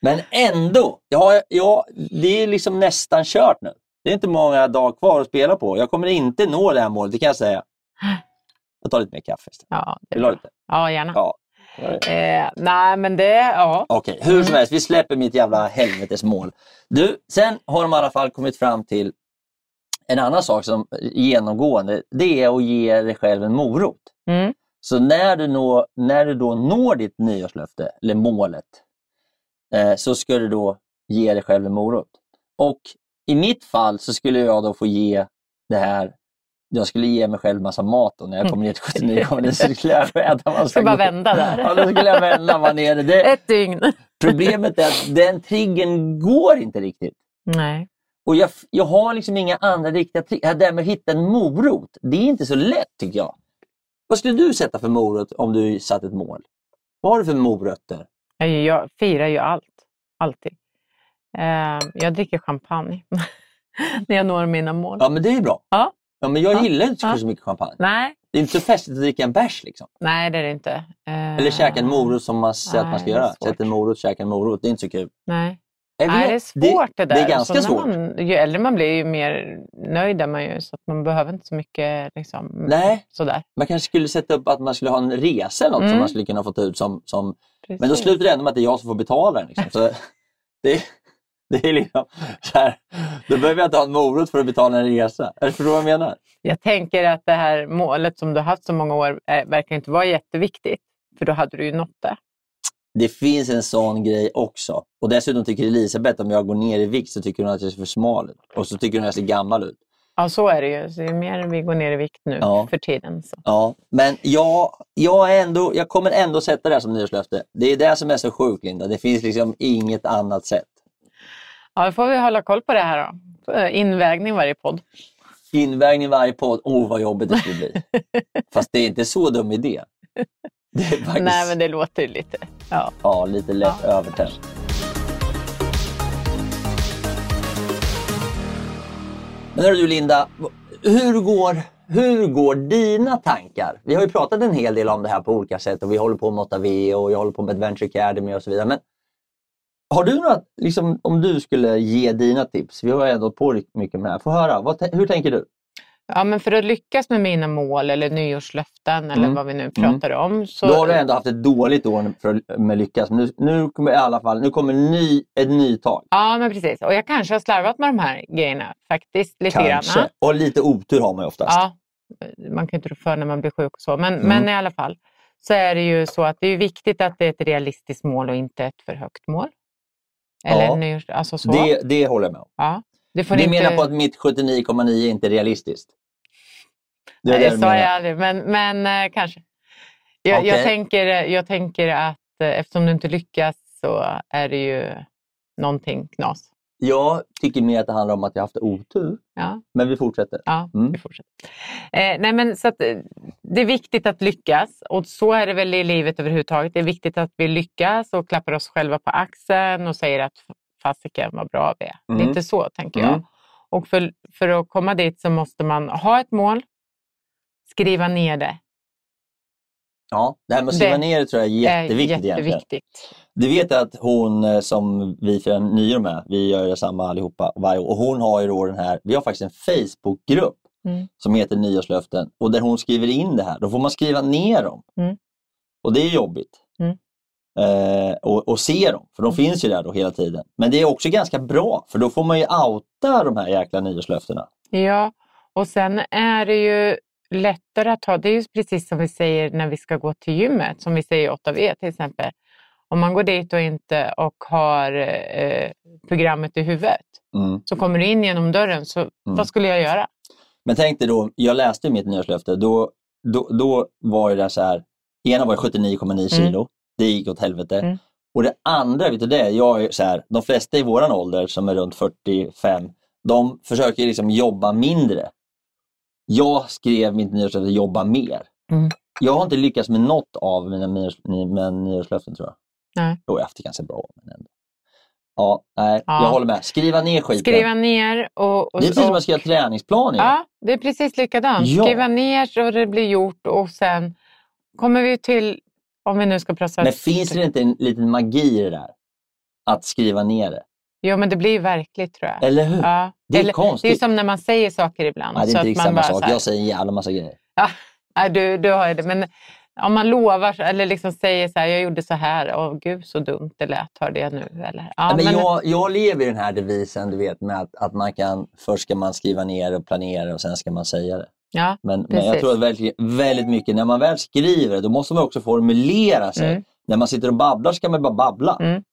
[SPEAKER 1] Men ändå, ja, ja, det är liksom nästan kört nu. Det är inte många dagar kvar att spela på. Jag kommer inte nå det här målet, det kan jag säga. Jag tar lite mer kaffe istället.
[SPEAKER 5] Ja,
[SPEAKER 1] Vill du ha lite?
[SPEAKER 5] ja gärna.
[SPEAKER 1] Ja.
[SPEAKER 5] Eh, nej, men det, ja.
[SPEAKER 1] Okej, hur som helst, vi släpper mitt jävla helvetesmål. Du, sen har de i alla fall kommit fram till en annan sak som genomgående, det är att ge dig själv en morot.
[SPEAKER 5] Mm.
[SPEAKER 1] Så när du, nå, när du då når ditt nyårslöfte, eller målet, eh, så ska du då ge dig själv en morot. Och i mitt fall så skulle jag då få ge det här, jag skulle ge mig själv massa mat då när jag kommer ner till 79 kommer så skulle jag äta massa
[SPEAKER 5] bara vända där.
[SPEAKER 1] Ja, då skulle jag vända vara nere. Det,
[SPEAKER 5] Ett dygn.
[SPEAKER 1] Problemet är att den triggern går inte riktigt.
[SPEAKER 5] Nej.
[SPEAKER 1] Och jag, jag har liksom inga andra riktiga trigger. Det där med att hitta en morot, det är inte så lätt tycker jag. Vad skulle du sätta för morot om du satt ett mål? Vad har du för morötter?
[SPEAKER 5] Jag, jag firar ju allt. Alltid. Eh, jag dricker champagne när jag når mina mål.
[SPEAKER 1] Ja, men det är bra.
[SPEAKER 5] Ja.
[SPEAKER 1] Ja, men jag
[SPEAKER 5] Ja.
[SPEAKER 1] gillar inte
[SPEAKER 5] Ja.
[SPEAKER 1] så mycket champagne.
[SPEAKER 5] Nej,
[SPEAKER 1] Det är inte så festligt att dricka en bärs. Liksom.
[SPEAKER 5] nej det är det inte. Eh,
[SPEAKER 1] Eller käka en morot som man säger att man ska
[SPEAKER 5] det
[SPEAKER 1] göra. Sätta en morot, käka en morot. Det är inte så kul.
[SPEAKER 5] Nej.
[SPEAKER 1] Jag
[SPEAKER 5] Nej,
[SPEAKER 1] vet,
[SPEAKER 5] det är svårt det, där.
[SPEAKER 1] Det är ganska
[SPEAKER 5] Så när
[SPEAKER 1] svårt.
[SPEAKER 5] Man, ju äldre man blir, ju mer nöjd är man ju. Så att man behöver inte så mycket liksom,
[SPEAKER 1] Nej.
[SPEAKER 5] sådär.
[SPEAKER 1] Man kanske skulle sätta upp att man skulle ha en resa eller något som
[SPEAKER 5] Mm.
[SPEAKER 1] man skulle kunna få ta ut som, som Men då slutar det ändå med att det är jag som får betala den. Liksom. Så det, det är liksom så här, då behöver jag inte ha en morot för att betala en resa. Eller förstår du vad jag menar?
[SPEAKER 5] Jag tänker att det här målet som du har haft så många år eh, verkar inte vara jätteviktigt. För då hade du ju nått det.
[SPEAKER 1] det finns en sån grej också. Och dessutom tycker Elisabeth om jag går ner i vikt så tycker hon att jag ser för smal ut. Och så tycker hon att jag ser gammal ut.
[SPEAKER 5] Ja, så är det ju. Så ju mer vi går ner i vikt nu
[SPEAKER 1] Ja.
[SPEAKER 5] för tiden. Så.
[SPEAKER 1] Ja, men jag, jag, är ändå, jag kommer ändå sätta det här som nyårslöfte. Det är det som är så sjukt Linda. Det finns liksom inget annat sätt.
[SPEAKER 5] Ja, då får vi hålla koll på det här då. Eh, Invägning varje podd.
[SPEAKER 1] Invägning varje podd. Åh, vad jobbigt det skulle bli. Fast det är inte så dum idé. Faktiskt
[SPEAKER 5] Nej, men det låter ju lite... Ja.
[SPEAKER 1] ja, lite lätt
[SPEAKER 5] Ja.
[SPEAKER 1] övertänt. Men hörru du Linda, hur går, hur går dina tankar? Vi har ju pratat en hel del om det här på olika sätt och vi håller på med 8V och jag håller på med Adventure Academy och så vidare. Men har du några, liksom, om du skulle ge dina tips, vi har ju ändå på mycket med det här, få höra, vad, hur tänker du?
[SPEAKER 5] ja, men för att lyckas med mina mål eller nyårslöften eller
[SPEAKER 1] Mm.
[SPEAKER 5] vad vi nu pratar om. Så...
[SPEAKER 1] Då har du ändå haft ett dåligt år för att lyckas. Men nu, nu kommer i alla fall nu kommer ny, ett nytag.
[SPEAKER 5] Ja, men precis. Och jag kanske har slarvat med de här grejerna faktiskt lite
[SPEAKER 1] Kanske.
[SPEAKER 5] grann.
[SPEAKER 1] Och lite otur har man ju oftast.
[SPEAKER 5] Ja, man kan inte rå för när man blir sjuk och så. Men,
[SPEAKER 1] Mm.
[SPEAKER 5] men i alla fall så är det ju så att det är viktigt att det är ett realistiskt mål och inte ett för högt mål. Eller
[SPEAKER 1] Ja.
[SPEAKER 5] nyårs, alltså så.
[SPEAKER 1] Det, det håller jag med om.
[SPEAKER 5] ja.
[SPEAKER 1] Du
[SPEAKER 5] inte...
[SPEAKER 1] menar på att mitt 79,9 är inte realistiskt? Det
[SPEAKER 5] Nej,
[SPEAKER 1] det
[SPEAKER 5] sa
[SPEAKER 1] menar.
[SPEAKER 5] jag aldrig, men, men eh, kanske. Jag,
[SPEAKER 1] Okej.
[SPEAKER 5] jag, tänker, jag tänker att eh, eftersom du inte lyckas så är det ju någonting knas.
[SPEAKER 1] Jag tycker mer att det handlar om att jag haft otur.
[SPEAKER 5] Ja,
[SPEAKER 1] Men vi fortsätter.
[SPEAKER 5] ja
[SPEAKER 1] Mm.
[SPEAKER 5] vi fortsätter. Eh, nej, men så att, eh, det är viktigt att lyckas och så är det väl i livet överhuvudtaget. Det är viktigt att vi lyckas och klappar oss själva på axeln och säger att fasiken vad bra vi är.
[SPEAKER 1] Mm.
[SPEAKER 5] Lite så tänker
[SPEAKER 1] Mm.
[SPEAKER 5] jag. Och för, för att komma dit så måste man ha ett mål, skriva ner det.
[SPEAKER 1] Ja, det här med att skriva
[SPEAKER 5] det
[SPEAKER 1] tror jag är jätteviktigt
[SPEAKER 5] är jätteviktigt.
[SPEAKER 1] Du vet att hon eh, som vi firar nyår med, vi gör ju samma allihopa varje år. Och hon har ju då den här, vi har faktiskt en Facebookgrupp
[SPEAKER 5] Mm.
[SPEAKER 1] som heter Nyårslöften. Och där hon skriver in det här, då får man skriva ner dem.
[SPEAKER 5] Mm.
[SPEAKER 1] Och det är jobbigt.
[SPEAKER 5] Mm.
[SPEAKER 1] Eh, och, och se dem, för de finns ju där då hela tiden. Men det är också ganska bra, för då får man ju outa de här jäkla nyårslöftena.
[SPEAKER 5] Ja, och sen är det ju lättare att ha, det är ju precis som vi säger när vi ska gå till gymmet, som vi säger i 8V till exempel. Om man går dit och inte och har eh, programmet i huvudet,
[SPEAKER 1] Mm.
[SPEAKER 5] så kommer du in genom dörren, så vad skulle jag göra?
[SPEAKER 1] Men tänk dig då, jag läste mitt nyårslöfte, då, då, då var det så här, ena var ju 79,9 kilo, det gick åt helvete.
[SPEAKER 5] Mm.
[SPEAKER 1] Och det andra, vet du det, jag är så här, de flesta i våran ålder som är runt 45, de försöker liksom jobba mindre. Jag skrev mitt nyårslöfte jobba mer.
[SPEAKER 5] Mm.
[SPEAKER 1] Jag har inte lyckats med något av mina nyårs, mina nyårslöften tror jag.
[SPEAKER 5] Nej.
[SPEAKER 1] Jo, jag har haft det ganska bra. Men ändå. Ja, nej,
[SPEAKER 5] Ja.
[SPEAKER 1] jag håller med. Skriva ner skiten.
[SPEAKER 5] Skriva ner och... och
[SPEAKER 1] det är precis som att skriva träningsplan.
[SPEAKER 5] Ja, det är precis likadant.
[SPEAKER 1] Ja.
[SPEAKER 5] Skriva ner så det blir gjort och sen kommer vi till, om vi nu ska prata...
[SPEAKER 1] Men finns det inte en liten magi i det där? Att skriva ner det.
[SPEAKER 5] Jo, men det blir ju verkligt tror jag.
[SPEAKER 1] Eller hur?
[SPEAKER 5] Ja.
[SPEAKER 1] Det är
[SPEAKER 5] Eller,
[SPEAKER 1] konstigt.
[SPEAKER 5] Det är som när man säger saker ibland.
[SPEAKER 1] Nej, det är
[SPEAKER 5] så
[SPEAKER 1] inte
[SPEAKER 5] att
[SPEAKER 1] riktigt
[SPEAKER 5] man
[SPEAKER 1] samma
[SPEAKER 5] bara
[SPEAKER 1] sak. Jag säger en jävla massa grejer.
[SPEAKER 5] Ja, nej, du, du har det. Men om man lovar eller liksom säger så här, jag gjorde så här, åh gud så dumt det lät, hörde jag nu. Eller, ja,
[SPEAKER 1] men
[SPEAKER 5] men-
[SPEAKER 1] jag, jag lever i den här devisen, du vet, med att, att man kan, först ska man skriva ner och planera och sen ska man säga det.
[SPEAKER 5] ja,
[SPEAKER 1] Men, men jag tror att väldigt, väldigt mycket, när man väl skriver det, då måste man också formulera sig.
[SPEAKER 5] Mm.
[SPEAKER 1] När man sitter och babblar ska man bara babbla.
[SPEAKER 5] Mm.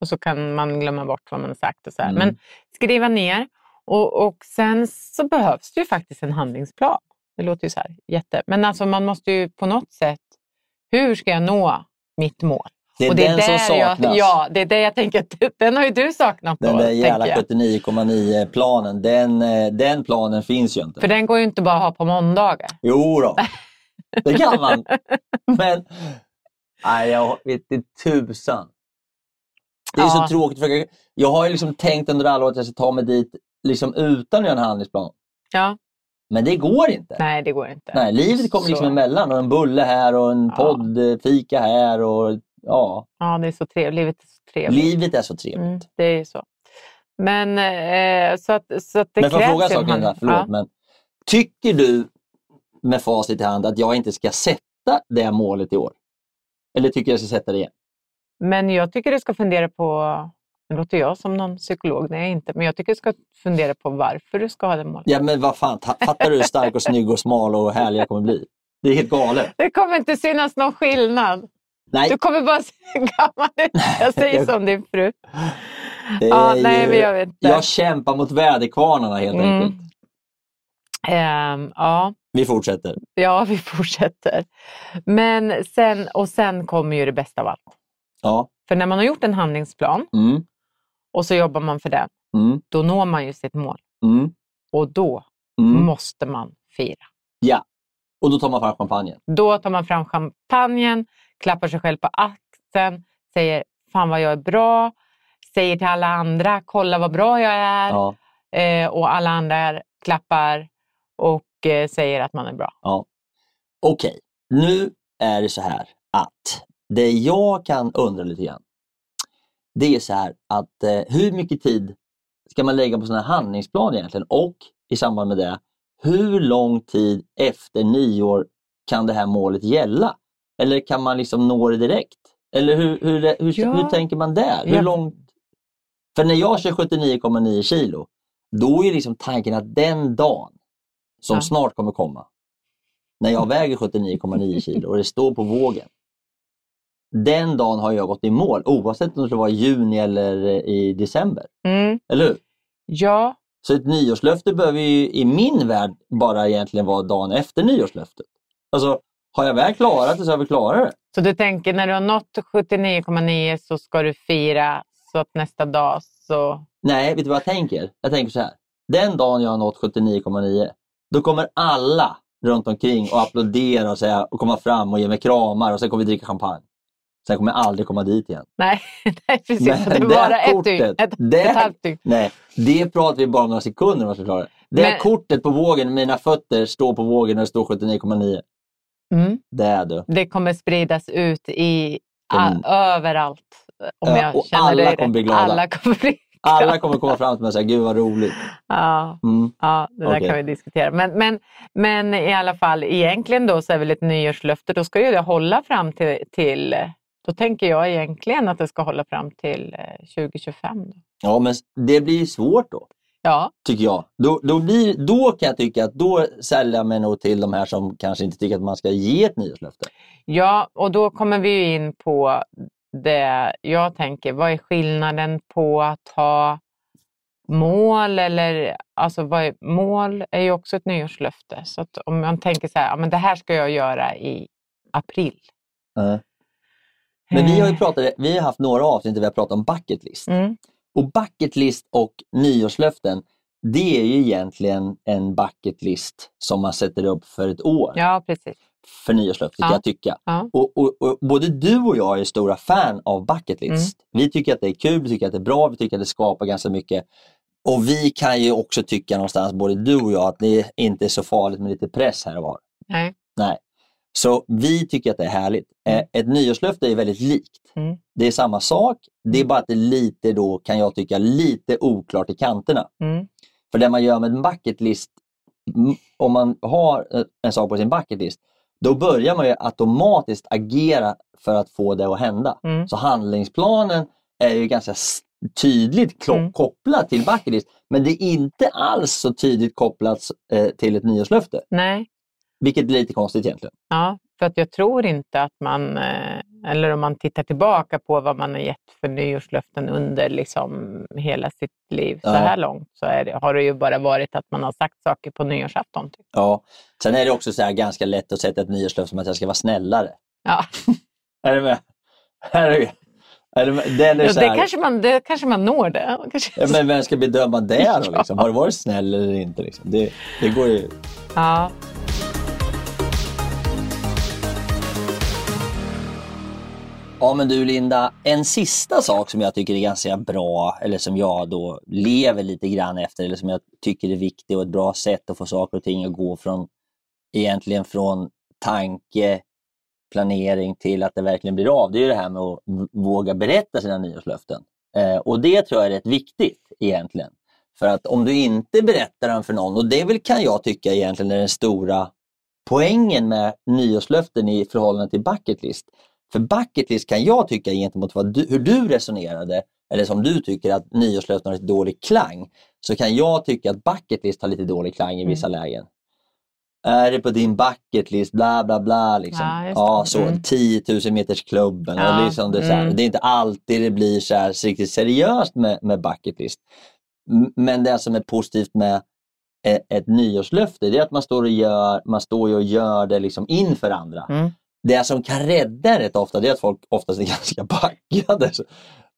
[SPEAKER 5] Och så kan man glömma bort vad man har sagt. Och så här.
[SPEAKER 1] Mm.
[SPEAKER 5] Men skriva ner och, och sen så behövs det ju faktiskt en handlingsplan. Det låter ju så här jätte... Men alltså man måste ju på något sätt, hur ska jag nå mitt mål?
[SPEAKER 1] Det är
[SPEAKER 5] och
[SPEAKER 1] den som
[SPEAKER 5] där
[SPEAKER 1] saknas.
[SPEAKER 5] Jag, ja, det är det jag tänker, den har ju du saknat då,
[SPEAKER 1] Den där
[SPEAKER 5] tänker
[SPEAKER 1] jävla
[SPEAKER 5] jag.
[SPEAKER 1] 79,9 planen, den, eh, den planen finns ju inte.
[SPEAKER 5] För den går ju inte bara att ha på måndagar.
[SPEAKER 1] Jo då. det kan man. Men nej, jag vet inte tusan. Det är
[SPEAKER 5] Ja.
[SPEAKER 1] så tråkigt. För jag, har ju liksom tänkt under alla år att jag ska ta mig dit liksom utan en handlingsplan.
[SPEAKER 5] Ja.
[SPEAKER 1] Men det går inte.
[SPEAKER 5] Nej, det går inte.
[SPEAKER 1] Nej, livet kommer liksom emellan och en bulle här och en
[SPEAKER 5] Ja.
[SPEAKER 1] poddfika här. Och, ja,
[SPEAKER 5] Ja, det är så trevligt. Livet är så trevligt.
[SPEAKER 1] livet är så trevligt.
[SPEAKER 5] Mm, det är så. Men eh, så att, så att det
[SPEAKER 1] men
[SPEAKER 5] krävs
[SPEAKER 1] fråga en
[SPEAKER 5] ju
[SPEAKER 1] sak, Linda?
[SPEAKER 5] hand-
[SPEAKER 1] Förlåt,
[SPEAKER 5] Ja.
[SPEAKER 1] men tycker du med facit i hand att jag inte ska sätta det målet i år? Eller tycker jag ska sätta det igen?
[SPEAKER 5] Men jag tycker du ska fundera på, nu låter jag som någon psykolog, jag inte, men jag tycker du ska fundera på varför du ska ha det målet.
[SPEAKER 1] Ja, men vad fan, ta- fattar du hur stark och snygg och smal och härlig jag kommer bli? Det är helt galet.
[SPEAKER 5] Det kommer inte synas någon skillnad.
[SPEAKER 1] Nej,
[SPEAKER 5] Du kommer bara se gammal ut. Jag säger som din fru. Ja, nej,
[SPEAKER 1] ju-
[SPEAKER 5] men jag vet inte.
[SPEAKER 1] jag kämpar mot väderkvarnarna helt
[SPEAKER 5] Mm.
[SPEAKER 1] enkelt.
[SPEAKER 5] Ehm, ja,
[SPEAKER 1] Vi fortsätter.
[SPEAKER 5] ja, vi fortsätter. Men sen, och sen kommer ju det bästa av allt.
[SPEAKER 1] Ja.
[SPEAKER 5] För när man har gjort en handlingsplan
[SPEAKER 1] Mm.
[SPEAKER 5] och så jobbar man för den,
[SPEAKER 1] Mm.
[SPEAKER 5] då når man ju sitt mål.
[SPEAKER 1] Mm.
[SPEAKER 5] Och då
[SPEAKER 1] Mm.
[SPEAKER 5] måste man fira.
[SPEAKER 1] Ja. Och då tar man fram champagnen.
[SPEAKER 5] Då tar man fram champagnen, klappar sig själv på axeln, säger fan vad jag är bra, säger till alla andra kolla vad bra jag är
[SPEAKER 1] Ja.
[SPEAKER 5] eh, och alla andra klappar och eh, säger att man är bra.
[SPEAKER 1] Ja. Okej, nu är det så här att det jag kan undra lite grann, det är så här att eh, hur mycket tid ska man lägga på här handlingsplan egentligen? Och i samband med det, hur lång tid efter nyår kan det här målet gälla? Eller kan man liksom nå det direkt? Eller hur, hur, hur,
[SPEAKER 5] Ja.
[SPEAKER 1] hur tänker man där? Hur
[SPEAKER 5] Ja.
[SPEAKER 1] långt? För när jag kör 79,9 kilo, då är liksom tanken att den dagen som
[SPEAKER 5] Ja.
[SPEAKER 1] snart kommer komma, när jag väger 79,9 kilo och det står på vågen. Den dagen har jag gått i mål oavsett om det var i juni eller i december.
[SPEAKER 5] Mm.
[SPEAKER 1] Eller hur?
[SPEAKER 5] Ja,
[SPEAKER 1] Så ett nyårslöfte behöver ju i min värld bara egentligen vara dagen efter nyårslöftet. Alltså, har jag väl klarat det så har vi klarat det.
[SPEAKER 5] så du tänker när du har nått 79,9 så ska du fira så att nästa dag så...
[SPEAKER 1] Nej, vet du vad jag tänker? Jag tänker så här. Den dagen jag har nått 79,9 då kommer alla runt omkring och applådera och, säga, och komma fram och ge mig kramar och sen kommer vi dricka champagne. Kommer jag aldrig komma dit igen.
[SPEAKER 5] Nej, nej precis.
[SPEAKER 1] Men
[SPEAKER 5] Så det är
[SPEAKER 1] det
[SPEAKER 5] bara ett
[SPEAKER 1] kortet,
[SPEAKER 5] dygn. Ett,
[SPEAKER 1] det-
[SPEAKER 5] ett halvt dygn.
[SPEAKER 1] Nej, det pratar vi bara om några sekunder om jag ska klara det. Det
[SPEAKER 5] Men-
[SPEAKER 1] kortet på vågen, mina fötter står på vågen och det står 79,9.
[SPEAKER 5] Mm.
[SPEAKER 1] Det är du.
[SPEAKER 5] Det kommer spridas ut i a,
[SPEAKER 1] Mm.
[SPEAKER 5] överallt. Om
[SPEAKER 1] Ja,
[SPEAKER 5] jag
[SPEAKER 1] och
[SPEAKER 5] känner
[SPEAKER 1] alla
[SPEAKER 5] dig
[SPEAKER 1] kommer bli glada.
[SPEAKER 5] Alla kommer bli
[SPEAKER 1] Alla kommer komma fram till mig och säga, gud vad roligt.
[SPEAKER 5] Ja,
[SPEAKER 1] Mm.
[SPEAKER 5] ja det där
[SPEAKER 1] Okej.
[SPEAKER 5] kan vi diskutera. Men, men, men i alla fall, egentligen då så är väl ett nyårslöfte, då ska ju det hålla fram till, till då tänker jag egentligen att det ska hålla fram till eh, 2025. Då.
[SPEAKER 1] Ja, men det blir ju svårt då.
[SPEAKER 5] Ja,
[SPEAKER 1] tycker jag. Då, då, blir, då kan jag tycka att då säljer jag mig nog till de här som kanske inte tycker att man ska ge ett nyårslöfte.
[SPEAKER 5] ja, och då kommer vi ju in på det jag tänker, vad är skillnaden på att ha mål eller, alltså vad är, mål är ju också ett nyårslöfte. Så om man tänker så här, ja, men det här ska jag göra i april.
[SPEAKER 1] Eh. Men vi har ju pratat, vi har haft några avsnitt där vi har pratat om bucket list.
[SPEAKER 5] Mm.
[SPEAKER 1] Och bucket list och nyårslöften, det är ju egentligen en bucket list som man sätter upp för ett år
[SPEAKER 5] Ja, precis.
[SPEAKER 1] för nyårslöfte, kan
[SPEAKER 5] Ja.
[SPEAKER 1] jag tycka.
[SPEAKER 5] Ja.
[SPEAKER 1] Och, och, och både du och jag är stora fan av bucket list.
[SPEAKER 5] Mm.
[SPEAKER 1] Vi tycker att det är kul, vi tycker att det är bra, vi tycker att det skapar ganska mycket. Och vi kan ju också tycka någonstans, både du och jag, att det inte är så farligt med lite press här och var.
[SPEAKER 5] Nej.
[SPEAKER 1] Nej. Så vi tycker att det är härligt. Eh, Ett nyårslöfte är väldigt likt.
[SPEAKER 5] Mm.
[SPEAKER 1] Det är samma sak, det är bara att det är lite då, kan jag tycka, lite oklart i kanterna.
[SPEAKER 5] Mm.
[SPEAKER 1] För det man gör med en bucket list, om man har eh, en sak på sin bucket list, då börjar man ju automatiskt agera för att få det att hända.
[SPEAKER 5] Mm.
[SPEAKER 1] Så handlingsplanen är ju ganska tydligt
[SPEAKER 5] Mm.
[SPEAKER 1] kopplat till bucket list, men det är inte alls så tydligt kopplat eh, till ett nyårslöfte.
[SPEAKER 5] Nej.
[SPEAKER 1] Vilket är lite konstigt egentligen.
[SPEAKER 5] Ja, för att jag tror inte att man, eh, eller om man tittar tillbaka på vad man har gett för nyårslöften under liksom hela sitt liv så
[SPEAKER 1] Ja.
[SPEAKER 5] här långt, så det, har det ju bara varit att man har sagt saker på nyårsafton. Typ.
[SPEAKER 1] Ja. Sen är det också så ganska lätt att sätta ett nyårslöfte som att jag ska vara snällare.
[SPEAKER 5] Ja,
[SPEAKER 1] Är du med? Är du med? Är du med? Den är
[SPEAKER 5] ja det, kanske man, det kanske man når det. Kanske.
[SPEAKER 1] ja, men vem ska bedöma det då? Liksom? Har du varit snäll eller inte? Liksom? Det, det går ju...
[SPEAKER 5] Ja.
[SPEAKER 1] Ja men du Linda, en sista sak som jag tycker är ganska bra, eller som jag då lever lite grann efter, eller som jag tycker är viktigt och ett bra sätt att få saker och ting att gå från, egentligen från tanke, planering till att det verkligen blir av. Det är ju det här med att våga berätta sina nyårslöften. Eh, och det tror jag är rätt viktigt egentligen. För att om du inte berättar dem för någon, och det väl kan jag tycka egentligen är den stora poängen med nyårslöften i förhållande till bucket list. För bucket list kan jag tycka gentemot vad du, hur du resonerade, eller som du tycker att nyårslöften har lite dålig klang, så kan jag tycka att bucket list har lite dålig klang i vissa lägen. är det på din bucket list, bla bla bla. Liksom.
[SPEAKER 5] Ja.
[SPEAKER 1] Ja, så,
[SPEAKER 5] Mm.
[SPEAKER 1] 10 000 meters klubben.
[SPEAKER 5] Ja,
[SPEAKER 1] Och liksom det, är
[SPEAKER 5] mm.
[SPEAKER 1] det är inte alltid det blir så här riktigt seriöst med, med bucket list. M- Men det som är positivt med ett, ett nyårslöfte, det är att man står och gör, man står och gör det liksom inför andra.
[SPEAKER 5] Mm.
[SPEAKER 1] Det som kan rädda rätt ofta, det är att folk oftast är ganska packade.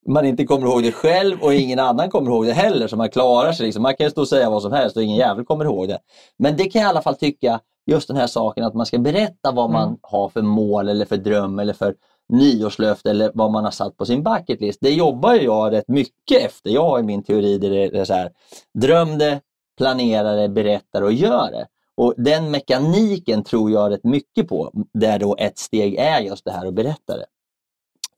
[SPEAKER 1] Man inte kommer ihåg det själv och ingen annan kommer ihåg det heller, så man klarar sig. Liksom. Man kan stå och säga vad som helst och ingen jävel kommer ihåg det. Men det kan jag i alla fall tycka, just den här saken att man ska berätta vad man
[SPEAKER 5] Mm.
[SPEAKER 1] har för mål eller för dröm eller för nyårslöfte eller vad man har satt på sin bucket list. Det jobbar jag rätt mycket efter. Jag har min teori där det är så här, dröm det, planera det, berätta det och gör det. Och den mekaniken tror jag rätt mycket på, där då ett steg är just det här att berätta det.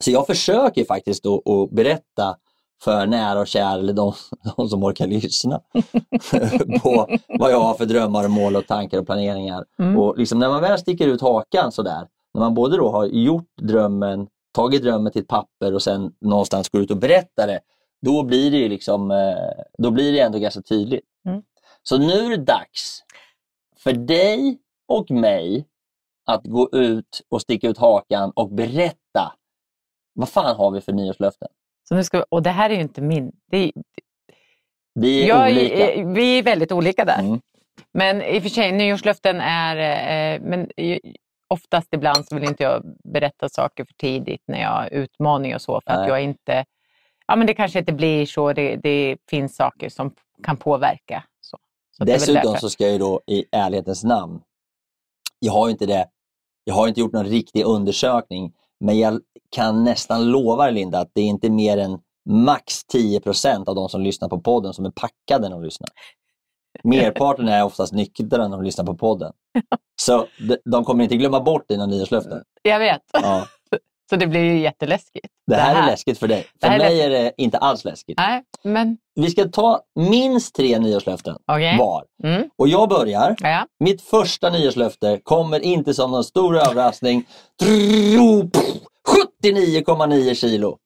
[SPEAKER 1] Så jag försöker faktiskt då att berätta för nära och kära, eller de, de som orkar lyssna, på vad jag har för drömmar, och mål och tankar och planeringar.
[SPEAKER 5] Mm.
[SPEAKER 1] Och liksom när man väl sticker ut hakan sådär, när man både då har gjort drömmen, tagit drömmen till ett papper och sen någonstans går ut och berättar det, då blir det liksom, eh, då blir det ändå ganska tydligt.
[SPEAKER 5] Mm.
[SPEAKER 1] Så nu är det dags för dig och mig att gå ut och sticka ut hakan och berätta vad fan har vi för nyårslöften?
[SPEAKER 5] Så nu ska vi, och det här är ju inte min. Det
[SPEAKER 1] Vi är
[SPEAKER 5] jag,
[SPEAKER 1] olika.
[SPEAKER 5] är- vi är väldigt olika där.
[SPEAKER 1] Mm.
[SPEAKER 5] Men i och för sig, nyårslöften är... Eh, men oftast ibland så vill inte jag berätta saker för tidigt när jag har utmaning och så. För
[SPEAKER 1] Nej.
[SPEAKER 5] att jag inte... Ja, men det kanske inte blir så. Det, det finns saker som kan påverka. Så. Så
[SPEAKER 1] Dessutom så ska jag ju då i ärlighetens namn, jag har inte det, jag har inte gjort någon riktig undersökning, men jag kan nästan lova dig, Linda att det är inte mer än max 10% av de som lyssnar på podden som är packade när de lyssnar. Merparten är oftast nyktra när de lyssnar på podden. Så de, de kommer inte glömma bort dina nyårslöften.
[SPEAKER 5] Jag vet.
[SPEAKER 1] Ja,
[SPEAKER 5] Så det blir ju jätteläskigt.
[SPEAKER 1] det här är läskigt för dig.
[SPEAKER 5] Det
[SPEAKER 1] För
[SPEAKER 5] här är
[SPEAKER 1] mig är det inte alls läskigt.
[SPEAKER 5] Nej, men
[SPEAKER 1] Vi ska ta minst tre nyårslöften
[SPEAKER 5] okej.
[SPEAKER 1] var.
[SPEAKER 5] Mm,
[SPEAKER 1] Och jag börjar.
[SPEAKER 5] ja.
[SPEAKER 1] Mitt första nyårslöfte kommer inte som någon stor överraskning. 79,9 kilo.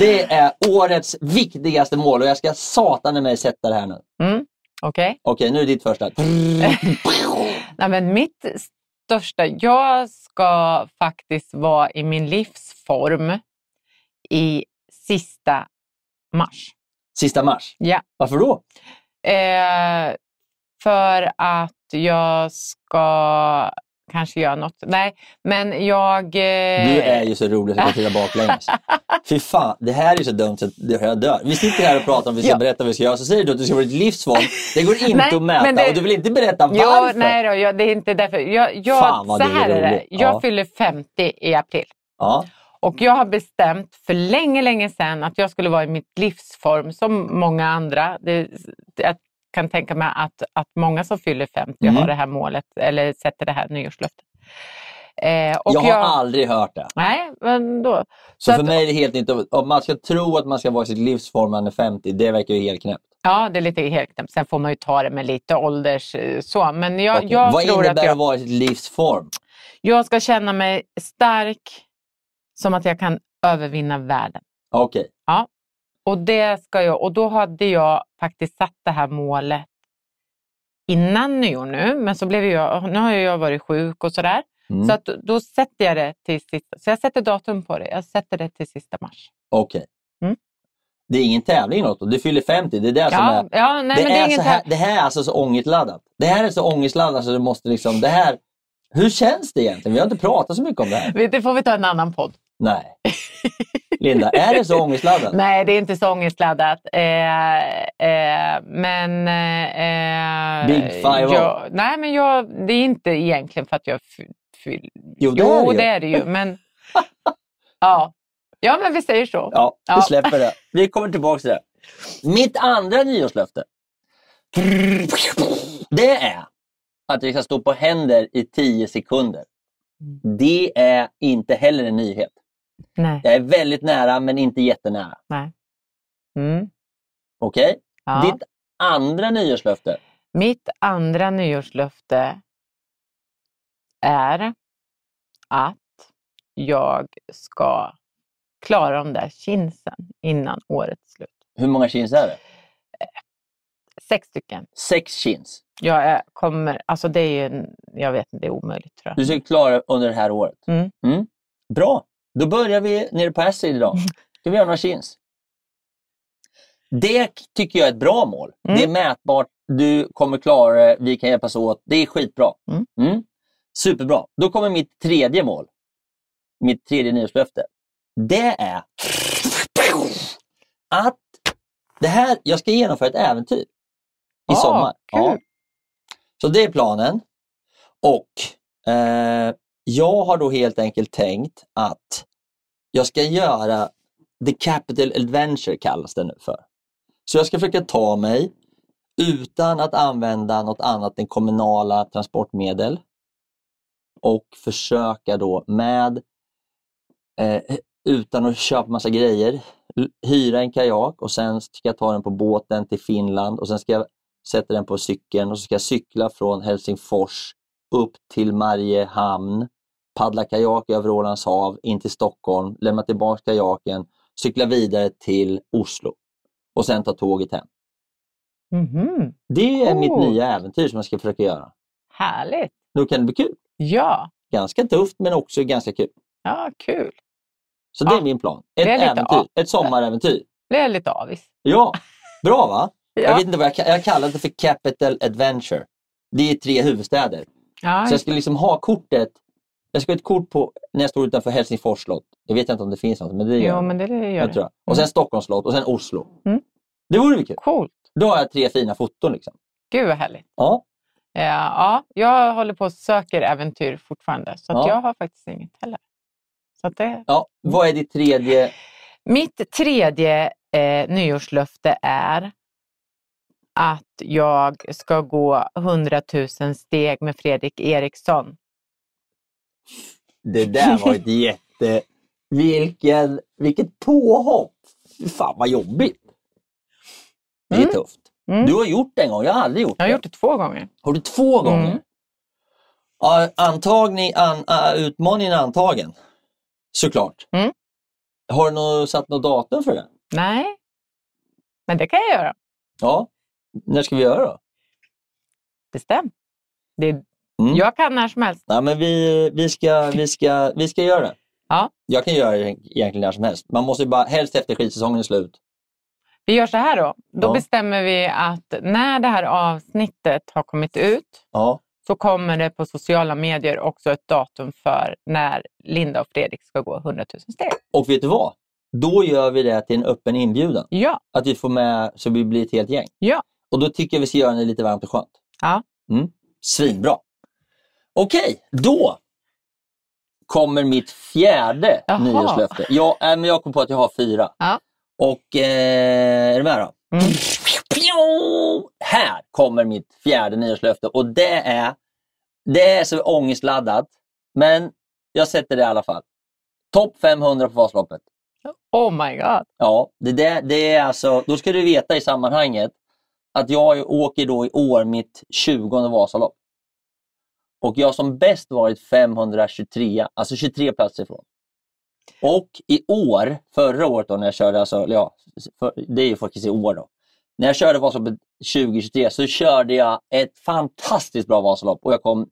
[SPEAKER 1] Det är årets viktigaste mål och jag ska satan i mig sätta det här nu.
[SPEAKER 5] Mm, okej.
[SPEAKER 1] Okej, nu är det ditt första.
[SPEAKER 5] Nej, men mitt största... Jag ska faktiskt vara i min livsform i sista mars.
[SPEAKER 1] Sista mars.
[SPEAKER 5] Ja.
[SPEAKER 1] Varför då?
[SPEAKER 5] Eh, för att jag ska kanske göra något. Nej, men jag... Eh,
[SPEAKER 1] Du är ju så rolig så jag kan titta baklänges. Fy fan, det här är så dumt så att jag dör. Vi sitter här och pratar om vi ska
[SPEAKER 5] Ja.
[SPEAKER 1] berätta vad vi ska göra, så säger du att du ska vara ditt livsform. Det går inte
[SPEAKER 5] Nej,
[SPEAKER 1] att mäta
[SPEAKER 5] det-
[SPEAKER 1] och du vill inte berätta
[SPEAKER 5] Jo,
[SPEAKER 1] varför.
[SPEAKER 5] nej då, jag, det är inte därför. Jag, jag,
[SPEAKER 1] Fan, vad
[SPEAKER 5] så
[SPEAKER 1] du är
[SPEAKER 5] här är det. Jag
[SPEAKER 1] Ja.
[SPEAKER 5] fyller 50 i april.
[SPEAKER 1] Ja.
[SPEAKER 5] Och jag har bestämt för länge, länge sedan att jag skulle vara i mitt livsform som många andra. Det, jag kan tänka mig att, att många som fyller 50
[SPEAKER 1] Mm.
[SPEAKER 5] har det här målet eller sätter det här nyårslöftet. Eh,
[SPEAKER 1] jag har aldrig hört det.
[SPEAKER 5] Nej, men då.
[SPEAKER 1] Så,
[SPEAKER 5] Så
[SPEAKER 1] för
[SPEAKER 5] att-
[SPEAKER 1] mig är det helt inte... Om man ska tro att man ska vara i sitt livsform när man är 50, det verkar ju helt knäppt.
[SPEAKER 5] Ja, det är lite helt knäppt. Sen får man ju ta det med lite ålders eh, så. Men jag,
[SPEAKER 1] Okej.
[SPEAKER 5] jag
[SPEAKER 1] Vad
[SPEAKER 5] tror
[SPEAKER 1] innebär
[SPEAKER 5] att
[SPEAKER 1] att
[SPEAKER 5] jag,
[SPEAKER 1] vara i sitt livsform?
[SPEAKER 5] jag ska känna mig stark som att jag kan övervinna världen.
[SPEAKER 1] Okej.
[SPEAKER 5] Och, det ska jag, och då hade jag faktiskt satt det här målet innan nyår nu, men så blev jag, nu har jag varit sjuk och sådär.
[SPEAKER 1] Mm.
[SPEAKER 5] Så att då sätter jag det till sista, så jag sätter datum på det. Jag sätter det till sista mars.
[SPEAKER 1] Okej.
[SPEAKER 5] Mm.
[SPEAKER 1] Det är ingen tävling då. Du fyller 50. Det är det som
[SPEAKER 5] Ja,
[SPEAKER 1] är...
[SPEAKER 5] ja nej,
[SPEAKER 1] det,
[SPEAKER 5] men det är
[SPEAKER 1] är så här, det här är alltså så ångestladdat. Det här är så ångestladdat så du måste liksom... Det här... Hur känns det egentligen? Vi har inte pratat så mycket om det här.
[SPEAKER 5] Det får vi ta en annan podd.
[SPEAKER 1] Nej. Linda, är det så ångestladdat?
[SPEAKER 5] Nej, det är inte så ångestladdat. Eh, eh, men... Eh,
[SPEAKER 1] Big five-oh.
[SPEAKER 5] jag, Nej, men jag, det är inte egentligen för att jag... Fyll-
[SPEAKER 1] Jo, det
[SPEAKER 5] jo,
[SPEAKER 1] är det
[SPEAKER 5] det är det ju. Men, ja. ja, men vi säger så.
[SPEAKER 1] Ja, vi
[SPEAKER 5] Ja.
[SPEAKER 1] släpper det. Vi kommer tillbaka till det. Mitt andra nyårslöfte. Det är att vi ska stå på händer i 10 sekunder. Det är inte heller en nyhet.
[SPEAKER 5] Nej.
[SPEAKER 1] Jag är väldigt nära men inte jättenära.
[SPEAKER 5] nej. Mm.
[SPEAKER 1] Okej?
[SPEAKER 5] Ja.
[SPEAKER 1] Ditt andra nyårslöfte.
[SPEAKER 5] Mitt andra nyårslöfte är att jag ska klara de där kinsen innan årets slut.
[SPEAKER 1] Hur många chins är det?
[SPEAKER 5] Sex stycken.
[SPEAKER 1] Sex chins.
[SPEAKER 5] Jag kommer, alltså det är ju, jag vet inte, det är omöjligt tror jag.
[SPEAKER 1] Du ska klara under det här året.
[SPEAKER 5] Mm.
[SPEAKER 1] Bra. Då börjar vi nere på Acid idag. Ska vi göra några chins? Det tycker jag är ett bra mål.
[SPEAKER 5] Mm.
[SPEAKER 1] Det är mätbart. Du kommer klara det. Vi kan hjälpas åt. Det är skitbra.
[SPEAKER 5] Mm.
[SPEAKER 1] Mm. Superbra. Då kommer mitt tredje mål. Mitt tredje nyårslöfte. Det är att det här, jag ska genomföra ett äventyr i
[SPEAKER 5] Ah,
[SPEAKER 1] sommar.
[SPEAKER 5] kul.
[SPEAKER 1] Så det är planen. Och eh, jag har då helt enkelt tänkt att jag ska göra The Capital Adventure kallas det nu för. Så jag ska försöka ta mig utan att använda något annat än kommunala transportmedel och försöka då med eh, utan att köpa massa grejer, hyra en kajak och sen ska jag ta den på båten till Finland och sen ska jag sätta den på cykeln och så ska jag cykla från Helsingfors upp till Mariehamn, paddla kajak över Ålands hav in till Stockholm, lämna tillbaka kajaken, cykla vidare till Oslo och sen ta tåget hem.
[SPEAKER 5] Mhm.
[SPEAKER 1] Det är mitt
[SPEAKER 5] Coolt.
[SPEAKER 1] nya äventyr som jag ska försöka göra.
[SPEAKER 5] Härligt!
[SPEAKER 1] Då kan det bli kul.
[SPEAKER 5] Ja,
[SPEAKER 1] Ganska tufft men också ganska kul.
[SPEAKER 5] ja kul.
[SPEAKER 1] Så det är min plan.
[SPEAKER 5] Det
[SPEAKER 1] Ett
[SPEAKER 5] är
[SPEAKER 1] äventyr,
[SPEAKER 5] av-
[SPEAKER 1] ett sommaräventyr.
[SPEAKER 5] Blev jag lite avis.
[SPEAKER 1] Ja, bra va?
[SPEAKER 5] Ja.
[SPEAKER 1] Jag vet inte vad jag, jag kallar det för Capital Adventure. Det är tre huvudstäder.
[SPEAKER 5] Ja,
[SPEAKER 1] Så jag skulle liksom ha kortet, jag ska ha ett kort på när jag står utanför Helsingfors slott. Jag vet inte om det finns något, men det gör
[SPEAKER 5] jo, men det gör
[SPEAKER 1] jag. Tror jag. Och sen Stockholms slott och sen Oslo.
[SPEAKER 5] Mm.
[SPEAKER 1] Det vore väl kul?
[SPEAKER 5] Coolt.
[SPEAKER 1] Då har jag tre fina foton. Liksom.
[SPEAKER 5] Gud vad härligt.
[SPEAKER 1] Ja.
[SPEAKER 5] Ja, ja, jag håller på och söker äventyr fortfarande. Så
[SPEAKER 1] Ja.
[SPEAKER 5] jag har faktiskt inget heller. Så det...
[SPEAKER 1] Ja. Vad är ditt tredje?
[SPEAKER 5] Mitt tredje eh, nyårslöfte är att jag ska gå 100 000 steg med Fredrik Eriksson.
[SPEAKER 1] Det där var ett jätte... Vilken, vilket påhopp! Fan vad jobbigt. Det är
[SPEAKER 5] Mm.
[SPEAKER 1] tufft.
[SPEAKER 5] Mm.
[SPEAKER 1] Du har gjort det en gång, jag har aldrig gjort
[SPEAKER 5] Jag har
[SPEAKER 1] det.
[SPEAKER 5] gjort det två gånger.
[SPEAKER 1] Har du två gånger?
[SPEAKER 5] Mm.
[SPEAKER 1] Ja, antagning, an, äh, utmaningen är antagen. Såklart.
[SPEAKER 5] Mm.
[SPEAKER 1] Har du nå, satt något datum för det?
[SPEAKER 5] Nej, men det kan jag göra.
[SPEAKER 1] Ja. När ska vi göra då?
[SPEAKER 5] Bestämt. Det,
[SPEAKER 1] Mm.
[SPEAKER 5] Jag kan när som helst.
[SPEAKER 1] Nej, men vi, vi, ska, vi, ska, vi ska göra det.
[SPEAKER 5] Ja.
[SPEAKER 1] Jag kan göra det egentligen när som helst. Man måste ju bara, helst efter skidsäsongen är slut.
[SPEAKER 5] Vi gör så här då. Då
[SPEAKER 1] Ja.
[SPEAKER 5] bestämmer vi att när det här avsnittet har kommit ut
[SPEAKER 1] Ja.
[SPEAKER 5] så kommer det på sociala medier också ett datum för när Linda och Fredrik ska gå 100 000 steg.
[SPEAKER 1] Och vet du vad? Då gör vi det till en öppen inbjudan.
[SPEAKER 5] Ja,
[SPEAKER 1] Att vi får med så vi blir ett helt gäng.
[SPEAKER 5] ja.
[SPEAKER 1] Och då tycker jag vi ska göra det lite varmt och skönt.
[SPEAKER 5] Ja.
[SPEAKER 1] Mm. Svinbra. Okej, då kommer mitt fjärde
[SPEAKER 5] Jaha.
[SPEAKER 1] nyårslöfte. Jag, äh, men jag kom på att jag har fyra.
[SPEAKER 5] Ja.
[SPEAKER 1] Och eh, är du med då?
[SPEAKER 5] Mm.
[SPEAKER 1] Här kommer mitt fjärde nyårslöfte och det är, det är så ångestladdat. Men jag sätter det i alla fall. Topp 500 på Vasaloppet.
[SPEAKER 5] Oh my god.
[SPEAKER 1] Ja, det, där, det är alltså, då ska du veta i sammanhanget att jag åker då i år mitt 20 Vasalopp. Och jag har som bäst varit 523, alltså 23 platser ifrån. Och i år, förra året då när jag körde, alltså, ja, för, det är ju faktiskt i år då. När jag körde Vasaloppet 2023 så körde jag ett fantastiskt bra Vasalopp och jag kom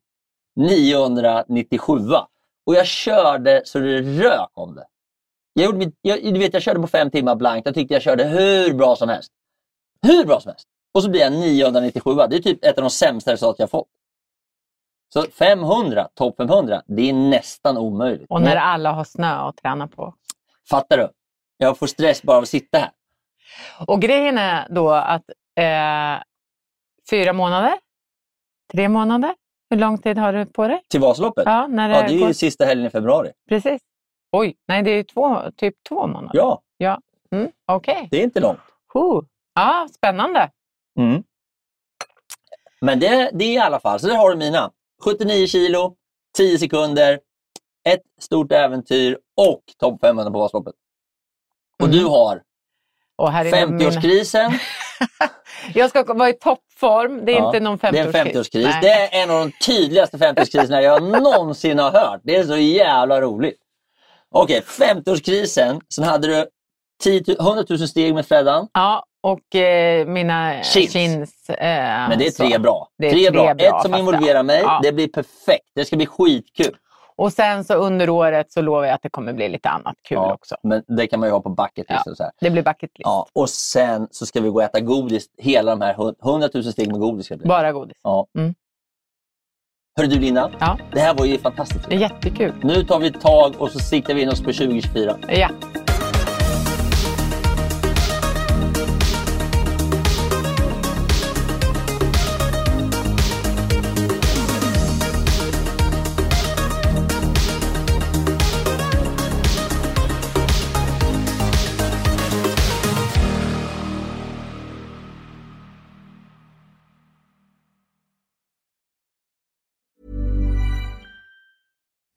[SPEAKER 1] 997. Och jag körde så det rök om det. Jag, gjorde mitt, jag, du vet, jag körde på fem timmar blankt. Jag tyckte jag körde hur bra som helst. Hur bra som helst. Och så blir jag 997. Det är typ ett av de sämsta resultat jag fått. Så 500, topp 500, det är nästan omöjligt.
[SPEAKER 5] Och när alla har snö att träna på.
[SPEAKER 1] Fattar du? Jag får stress bara av att sitta här.
[SPEAKER 5] Och grejen är då att eh, fyra månader? Tre månader? Hur lång tid har du på dig?
[SPEAKER 1] Till Vasaloppet?
[SPEAKER 5] Ja, när det,
[SPEAKER 1] Ja, det är
[SPEAKER 5] går...
[SPEAKER 1] sista helgen i februari.
[SPEAKER 5] Precis. Oj, nej det är ju två, typ två månader.
[SPEAKER 1] Ja,
[SPEAKER 5] Ja. Mm, Okej.
[SPEAKER 1] det är inte långt.
[SPEAKER 5] Huh. Ja, spännande.
[SPEAKER 1] Mm. Men det, det är i alla fall, så där har du mina. 79 kilo, 10 sekunder, ett stort äventyr och topp 500 på Vasaloppet. Och
[SPEAKER 5] Mm.
[SPEAKER 1] du har
[SPEAKER 5] Och här är min...
[SPEAKER 1] 50-årskrisen.
[SPEAKER 5] Jag ska vara i toppform. Det är
[SPEAKER 1] Ja,
[SPEAKER 5] inte någon
[SPEAKER 1] Det är
[SPEAKER 5] 50-årskris.
[SPEAKER 1] en 50-årskris.
[SPEAKER 5] Nej.
[SPEAKER 1] Det är en av de tydligaste 50-årskriserna jag någonsin har hört. Det är så jävla roligt. Okej, 50-årskrisen. Sen hade du 10 000 100 000 steg med Freddan.
[SPEAKER 5] Ja, och eh, mina
[SPEAKER 1] Chins.
[SPEAKER 5] chins. eh,
[SPEAKER 1] Men det är tre
[SPEAKER 5] så.
[SPEAKER 1] bra.
[SPEAKER 5] Det är
[SPEAKER 1] tre,
[SPEAKER 5] tre
[SPEAKER 1] bra.
[SPEAKER 5] bra,
[SPEAKER 1] Ett som involverar mig.
[SPEAKER 5] Ja.
[SPEAKER 1] Det blir perfekt. Det ska bli skitkul.
[SPEAKER 5] Och sen så under året så lovar jag att det kommer bli lite annat kul
[SPEAKER 1] Ja,
[SPEAKER 5] också.
[SPEAKER 1] Men det kan man ju ha på bucket list.
[SPEAKER 5] Ja.
[SPEAKER 1] Så här.
[SPEAKER 5] Det blir bucket list.
[SPEAKER 1] Ja, och sen så ska vi gå och äta godis. Hela de här hund- 100 000 steg med godis ska det bli.
[SPEAKER 5] Bara godis.
[SPEAKER 1] Ja.
[SPEAKER 5] Mm.
[SPEAKER 1] Hörru du Linda,
[SPEAKER 5] Ja,
[SPEAKER 1] det här var ju fantastiskt.
[SPEAKER 5] jättekul.
[SPEAKER 1] Nu tar vi ett tag och så siktar vi in oss på 2024.
[SPEAKER 5] Ja.